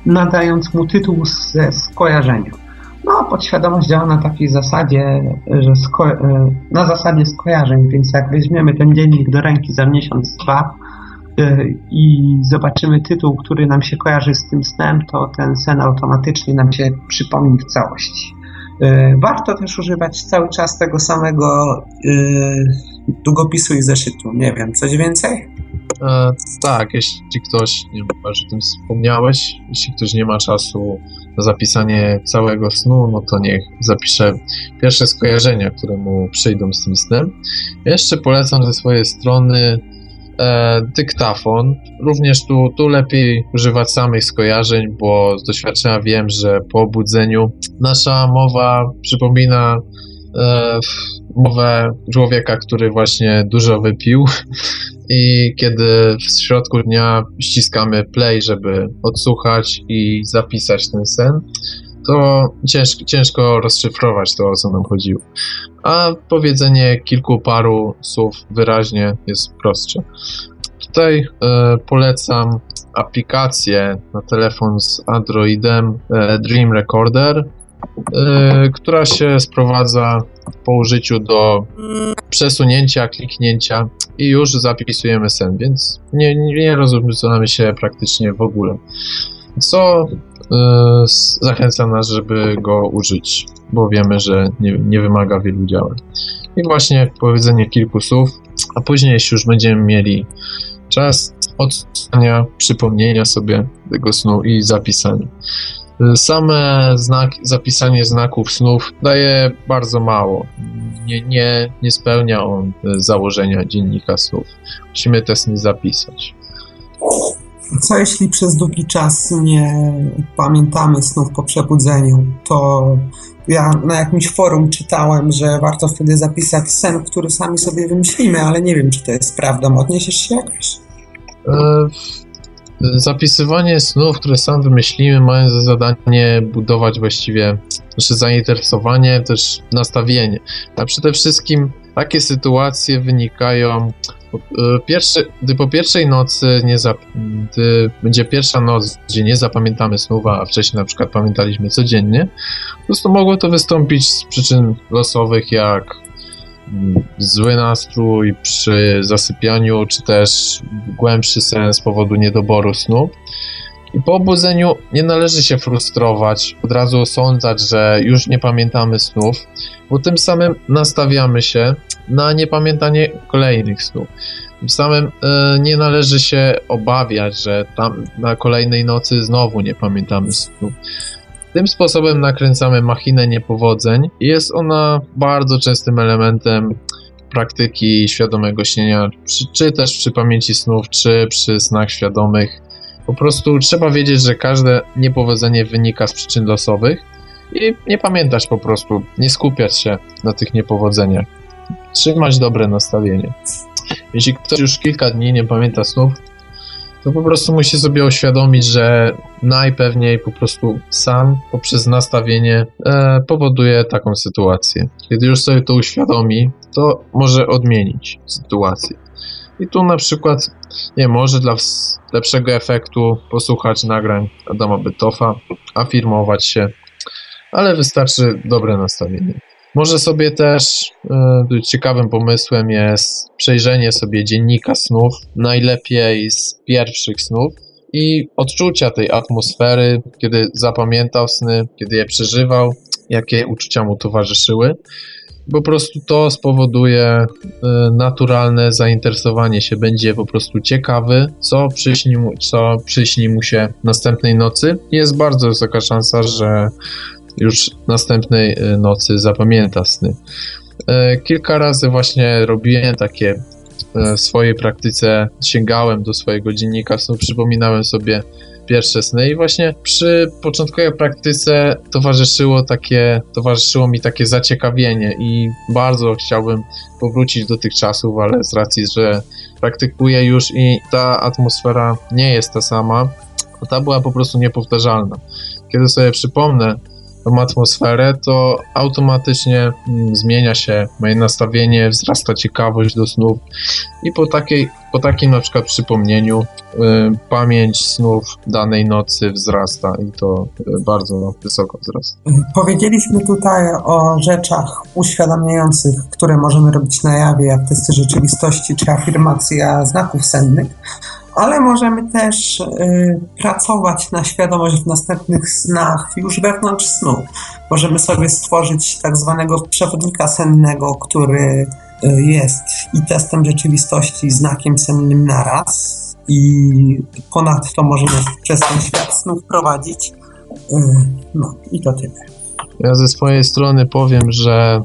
nadając mu tytuł ze skojarzenia. No, podświadomość działa na takiej zasadzie, że e, na zasadzie skojarzeń, więc jak weźmiemy ten dziennik do ręki za miesiąc, dwa e, i zobaczymy tytuł, który nam się kojarzy z tym snem, to ten sen automatycznie nam się przypomni w całości. E, warto też używać cały czas tego samego długopisu i zeszytu. Nie wiem, coś więcej? E, tak, jeśli ktoś, nie wiem, o tym wspomniałeś, jeśli ktoś nie ma czasu na zapisanie całego snu, no to niech zapisze pierwsze skojarzenia, które mu przyjdą z tym snem. Jeszcze polecam ze swojej strony e, dyktafon. Również tu, tu lepiej używać samych skojarzeń, bo z doświadczenia wiem, że po obudzeniu nasza mowa przypomina e, mowę człowieka, który właśnie dużo wypił i kiedy w środku dnia ściskamy play, żeby odsłuchać i zapisać ten sen, to ciężko, ciężko rozszyfrować to, o co nam chodziło. A powiedzenie kilku paru słów wyraźnie jest prostsze. Tutaj y, polecam aplikację na telefon z Androidem e, Dream Recorder, y, która się sprowadza po użyciu do przesunięcia, kliknięcia i już zapisujemy sen, więc nie, nie rozumiem się praktycznie w ogóle. Co yy, zachęca nas, żeby go użyć, bo wiemy, że nie, nie wymaga wielu działań. I właśnie powiedzenie kilku słów, a później, jeśli już będziemy mieli czas odsłuchania, przypomnienia sobie tego snu i zapisania. Same znak, zapisanie znaków snów daje bardzo mało. Nie, nie, nie spełnia on założenia dziennika snów. Musimy te sny zapisać. Co jeśli przez długi czas nie pamiętamy snów po przebudzeniu? To ja na jakimś forum czytałem, że warto wtedy zapisać sen, który sami sobie wymyślimy, ale nie wiem, czy to jest prawdą. Odniesiesz się jakoś? E Zapisywanie snów, które sam wymyślimy, mają za zadanie budować właściwie nasze zainteresowanie, też nastawienie. A przede wszystkim takie sytuacje wynikają e, Pierwszy, gdy po pierwszej nocy nie zap, gdy będzie pierwsza noc, gdzie nie zapamiętamy snów, a wcześniej na przykład pamiętaliśmy codziennie, po prostu mogło to wystąpić z przyczyn losowych, jak zły nastrój przy zasypianiu, czy też głębszy sen z powodu niedoboru snu. I po obudzeniu nie należy się frustrować, od razu osądzać, że już nie pamiętamy snów, bo tym samym nastawiamy się na niepamiętanie kolejnych snów. Tym samym e, nie należy się obawiać, że tam na kolejnej nocy znowu nie pamiętamy snów. Tym sposobem nakręcamy machinę niepowodzeń i jest ona bardzo częstym elementem praktyki świadomego śnienia, czy, czy też przy pamięci snów, czy przy snach świadomych. Po prostu trzeba wiedzieć, że każde niepowodzenie wynika z przyczyn losowych i nie pamiętać po prostu, nie skupiać się na tych niepowodzeniach. Trzymać dobre nastawienie. Jeśli ktoś już kilka dni nie pamięta snów, to po prostu musi sobie uświadomić, że najpewniej po prostu sam poprzez nastawienie e, powoduje taką sytuację. Kiedy już sobie to uświadomi, to może odmienić sytuację. I tu na przykład, nie może dla lepszego efektu posłuchać nagrań Adama Bytofa, afirmować się, ale wystarczy dobre nastawienie. Może sobie też y, ciekawym pomysłem jest przejrzenie sobie dziennika snów, najlepiej z pierwszych snów i odczucia tej atmosfery, kiedy zapamiętał sny, kiedy je przeżywał, jakie uczucia mu towarzyszyły. Po prostu to spowoduje y, naturalne zainteresowanie się, będzie po prostu ciekawy, co przyśni mu, co przyśni mu się następnej nocy. Jest bardzo wysoka szansa, że już następnej e, nocy zapamięta sny. E, kilka razy właśnie robiłem takie e, w swojej praktyce, sięgałem do swojego dziennika snu, przypominałem sobie pierwsze sny i właśnie przy początkowej praktyce towarzyszyło takie, towarzyszyło mi takie zaciekawienie i bardzo chciałbym powrócić do tych czasów, ale z racji, że praktykuję już i ta atmosfera nie jest ta sama, ta była po prostu niepowtarzalna. Kiedy sobie przypomnę tą atmosferę, to automatycznie mm, zmienia się moje nastawienie, wzrasta ciekawość do snów i po, takiej, po takim na przykład przypomnieniu y, pamięć snów danej nocy wzrasta i to y, bardzo wysoko wzrasta. Powiedzieliśmy tutaj o rzeczach uświadamiających, które możemy robić na jawie, jak testy rzeczywistości czy afirmacja znaków sennych ale możemy też y, pracować na świadomość w następnych snach już wewnątrz snu. Możemy sobie stworzyć tak zwanego przewodnika sennego, który y, jest i testem rzeczywistości, i znakiem sennym naraz. I ponadto może nas przez ten świat snów prowadzić. Y, no i to tyle. Ja ze swojej strony powiem, że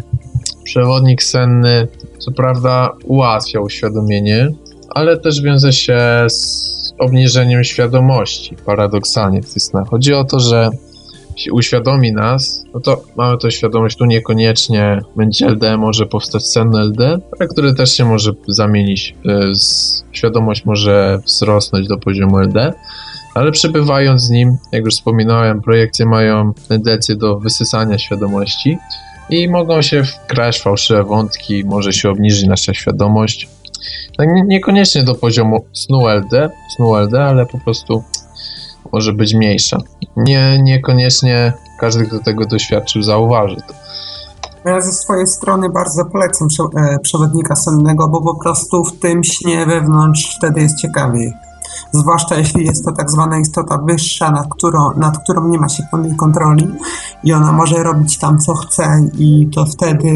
przewodnik senny co prawda ułatwia uświadomienie, ale też wiąże się z obniżeniem świadomości, paradoksalnie w snach. Chodzi o to, że uświadomi nas, no to mamy to świadomość, tu niekoniecznie będzie LD, może powstać sen LD, ale który też się może zamienić, y, świadomość może wzrosnąć do poziomu LD, ale przebywając z nim, jak już wspominałem, projekcje mają tendencję do wysysania świadomości i mogą się wkraść fałszywe wątki, może się obniżyć nasza świadomość, tak nie, niekoniecznie do poziomu snu LD, snu LD, ale po prostu może być mniejsza. Nie, niekoniecznie każdy, kto tego doświadczył, zauważy to. Ja ze swojej strony bardzo polecam e, przewodnika sennego, bo po prostu w tym śnie wewnątrz wtedy jest ciekawiej. Zwłaszcza jeśli jest to tak zwana istota wyższa, nad którą, nad którą nie ma się pełnej kontroli i ona może robić tam co chce i to wtedy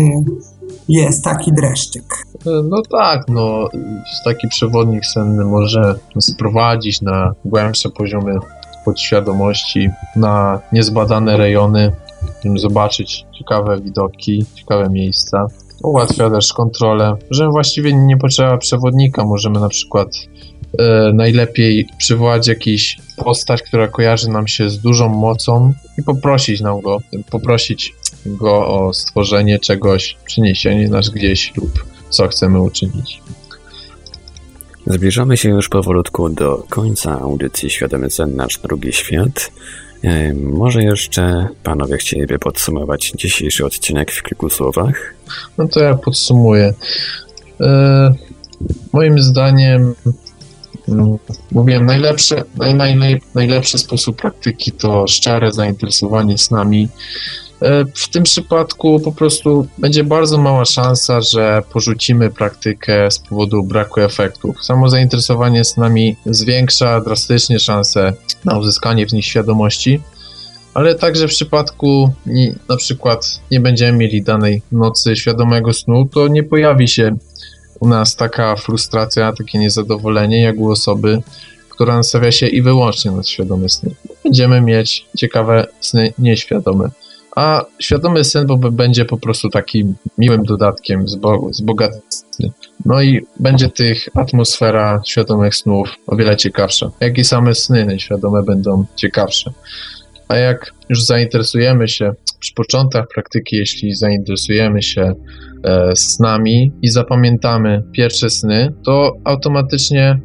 jest taki dreszczyk. No tak, no taki przewodnik senny może sprowadzić na głębsze poziomy podświadomości, na niezbadane rejony, zobaczyć ciekawe widoki, ciekawe miejsca. Ułatwia też kontrolę, że właściwie nie potrzeba przewodnika. Możemy na przykład e, najlepiej przywołać jakiś postać, która kojarzy nam się z dużą mocą i poprosić nam go, poprosić go o stworzenie czegoś, przeniesienie nas gdzieś lub co chcemy uczynić. Zbliżamy się już powolutku do końca audycji Świadomy Sen Nasz Drugi Świat. Może jeszcze panowie chcieliby podsumować dzisiejszy odcinek w kilku słowach? No to ja podsumuję. E, moim zdaniem no, mówiłem, najlepszy, naj, naj, najlepszy sposób praktyki to szczere zainteresowanie snami, w tym przypadku po prostu będzie bardzo mała szansa, że porzucimy praktykę z powodu braku efektów. Samo zainteresowanie z nami zwiększa drastycznie szanse na uzyskanie w nich świadomości, ale także w przypadku na przykład nie będziemy mieli danej nocy świadomego snu, to nie pojawi się u nas taka frustracja, takie niezadowolenie jak u osoby, która nastawia się i wyłącznie na świadome sny. Będziemy mieć ciekawe sny nieświadome a świadomy sen będzie po prostu takim miłym dodatkiem, wzbogacony. No i będzie tych atmosfera świadomych snów o wiele ciekawsza. Jak i same sny nieświadome będą ciekawsze. A jak już zainteresujemy się przy początkach praktyki, jeśli zainteresujemy się e, snami i zapamiętamy pierwsze sny, to automatycznie e,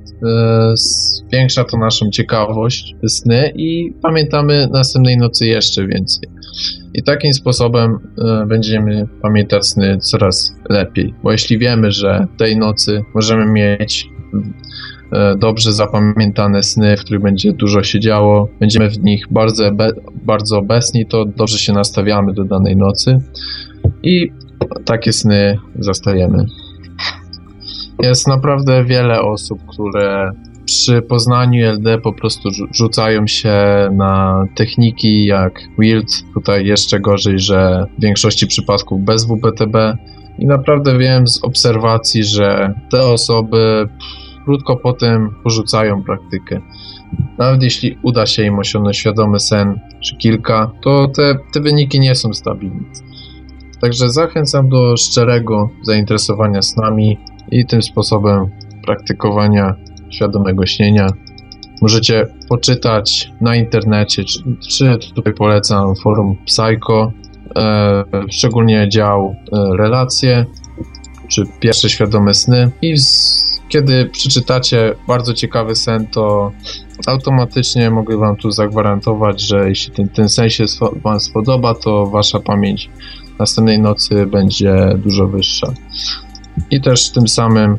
zwiększa to naszą ciekawość sny i pamiętamy następnej nocy jeszcze więcej. I takim sposobem e, będziemy pamiętać sny coraz lepiej, bo jeśli wiemy, że tej nocy możemy mieć dobrze zapamiętane sny, w których będzie dużo się działo, będziemy w nich bardzo, bardzo obecni, to dobrze się nastawiamy do danej nocy. I takie sny zastajemy. Jest naprawdę wiele osób, które przy poznaniu LD po prostu rzucają się na techniki jak Wild, tutaj jeszcze gorzej, że w większości przypadków bez WPTB i naprawdę wiem z obserwacji, że te osoby krótko potem porzucają praktykę. Nawet jeśli uda się im osiągnąć świadomy sen czy kilka, to te, te wyniki nie są stabilne. Także zachęcam do szczerego zainteresowania snami i tym sposobem praktykowania świadomego śnienia. Możecie poczytać na internecie, czy, czy tutaj polecam forum Psycho, e, szczególnie dział e, relacje, czy pierwsze świadome sny i z, kiedy przeczytacie bardzo ciekawy sen, to automatycznie mogę Wam tu zagwarantować, że jeśli ten, ten sen się Wam spodoba, to Wasza pamięć następnej nocy będzie dużo wyższa. I też tym samym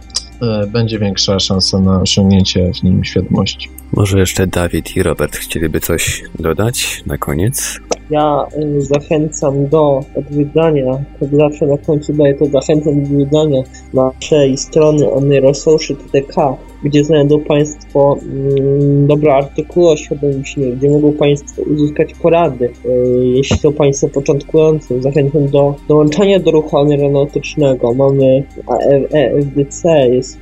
będzie większa szansa na osiągnięcie w nim świadomości. Może jeszcze Dawid i Robert chcieliby coś dodać na koniec? Ja y, zachęcam do odwiedzania, jak zawsze na końcu daję to zachęcam do odwiedzania naszej strony onyrosocial.tk, gdzie znajdą Państwo mm, dobre artykuły o gdzie mogą Państwo uzyskać porady, y, jeśli są Państwo początkujący. Zachęcam do dołączania do ruchu aeronautycznego. Mamy EFDC, e jest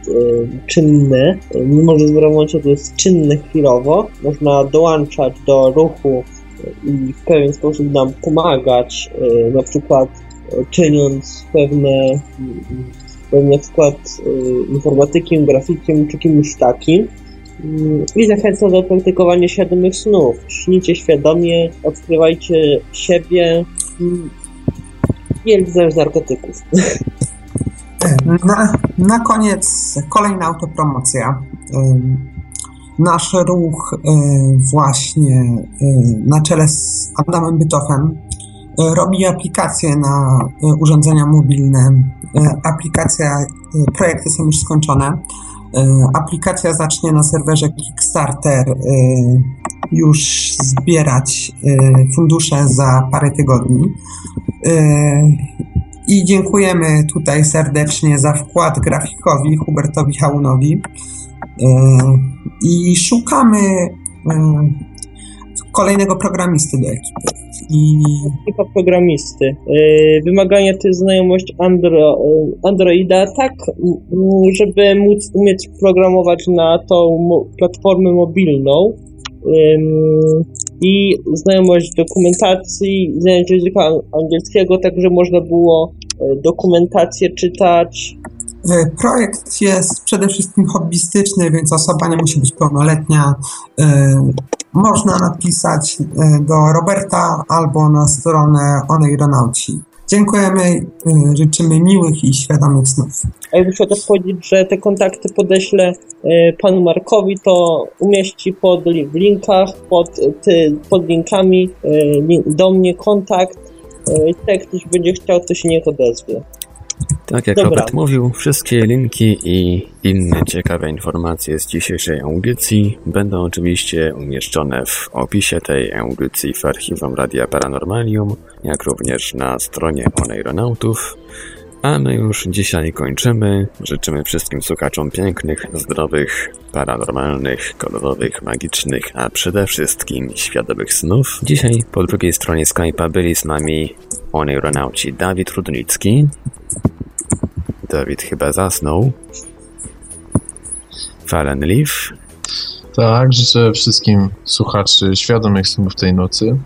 czynny, mimo że w to jest czynny chwilowo, można dołączać do ruchu i w pewien sposób nam pomagać, e, na przykład e, czyniąc pewne, pewne wkład e, informatykiem, grafikiem czy kimś takim. I zachęcam do praktykowania świadomych snów. Śnijcie świadomie, odkrywajcie siebie i nie z narkotyków. Na, na koniec kolejna autopromocja nasz ruch e, właśnie e, na czele z Adamem Bytofem robi aplikacje na urządzenia mobilne. Aplikacja, projekty są już skończone. Aplikacja zacznie na serwerze Kickstarter już zbierać fundusze za parę tygodni. I dziękujemy tutaj serdecznie za wkład grafikowi Hubertowi Haunowi. I szukamy kolejnego programisty do ekipy. I... Ekipa programisty. Wymagania to jest znajomość Andro, Androida, tak, żeby móc umieć programować na tą platformę mobilną i znajomość dokumentacji, znajomość języka angielskiego, tak, że można było e, dokumentację czytać, projekt jest przede wszystkim hobbystyczny, więc osoba nie musi być pełnoletnia. E, można napisać e, do Roberta albo na stronę Oneironauci. Dziękujemy, życzymy miłych i świadomych snów. A jakby chciał też powiedzieć, że te kontakty podeślę panu Markowi, to umieści pod, w linkach, pod, ty, pod linkami do mnie kontakt. Jak ktoś będzie chciał, to się niech odezwie. Tak jak Dobra. Robert mówił, wszystkie linki i inne ciekawe informacje z dzisiejszej audycji będą oczywiście umieszczone w opisie tej audycji w archiwum Radia Paranormalium, jak również na stronie Oneironautów. A my już dzisiaj kończymy. Życzymy wszystkim słuchaczom pięknych, zdrowych, paranormalnych, kolorowych, magicznych, a przede wszystkim świadomych snów. Dzisiaj po drugiej stronie Skype'a byli z nami oneironauci Dawid Rudnicki. Dawid chyba zasnął. Fallen Leaf. Tak, życzę wszystkim słuchaczy świadomych snów tej nocy.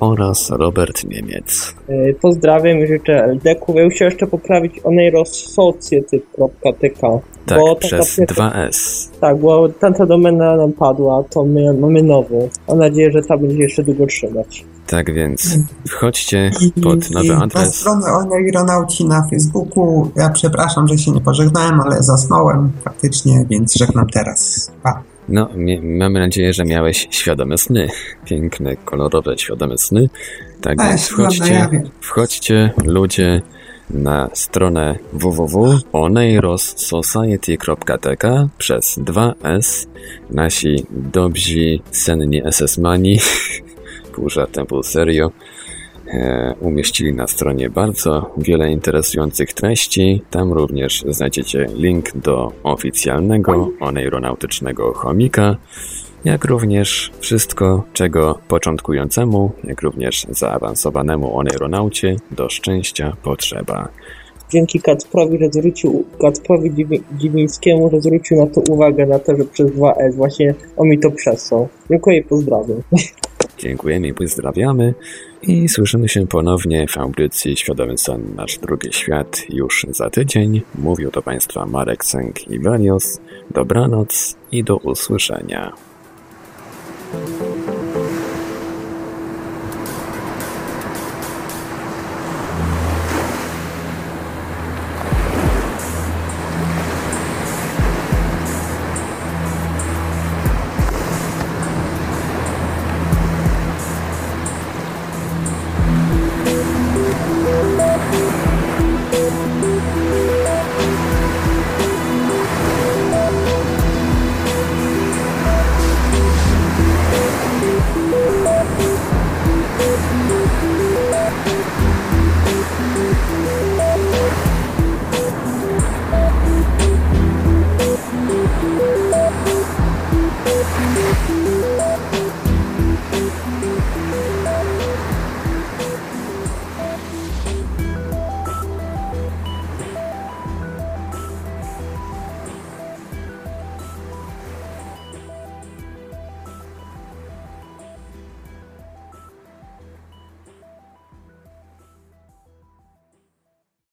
oraz Robert Niemiec. E, Pozdrawiam i życzę LDK-u. Ja się jeszcze poprawić oneirosocjety.tk Tak, Bo taka przez pierwsza- 2S. Tak, bo tamta domena nam padła, to my mamy nową. Mam nadzieję, że ta będzie jeszcze długo trzymać. Tak więc wchodźcie I, pod nowy i na adres. stronę Oneironauci na Facebooku. Ja przepraszam, że się nie pożegnałem, ale zasnąłem faktycznie, więc żegnam teraz. Pa. No, mamy nadzieję, że miałeś świadome sny. Piękne, kolorowe, świadome sny. Tak A, więc na wchodźcie, wchodźcie ludzie na stronę www.oneirossociety.tk przez 2S. Nasi dobrzy, senni SS-mani, pół żartem, pół serio, e, umieścili na stronie bardzo wiele interesujących treści. Tam również znajdziecie link do oficjalnego oneironautycznego chomika, jak również wszystko, czego początkującemu, jak również zaawansowanemu oneironaucie do szczęścia potrzeba. Dzięki Kacprowi, że zwrócił, Kacprowi Dziwi- Dziwińskiemu, że zwrócił na to uwagę, na to, że przez 2S właśnie on mi to przesłał. Dziękuję i pozdrawiam. Dziękujemy i pozdrawiamy i słyszymy się ponownie w audycji Świadomy Sen Nasz Drugi Świat już za tydzień. Mówił do Państwa Marek Sęk i Valios. Dobranoc i do usłyszenia.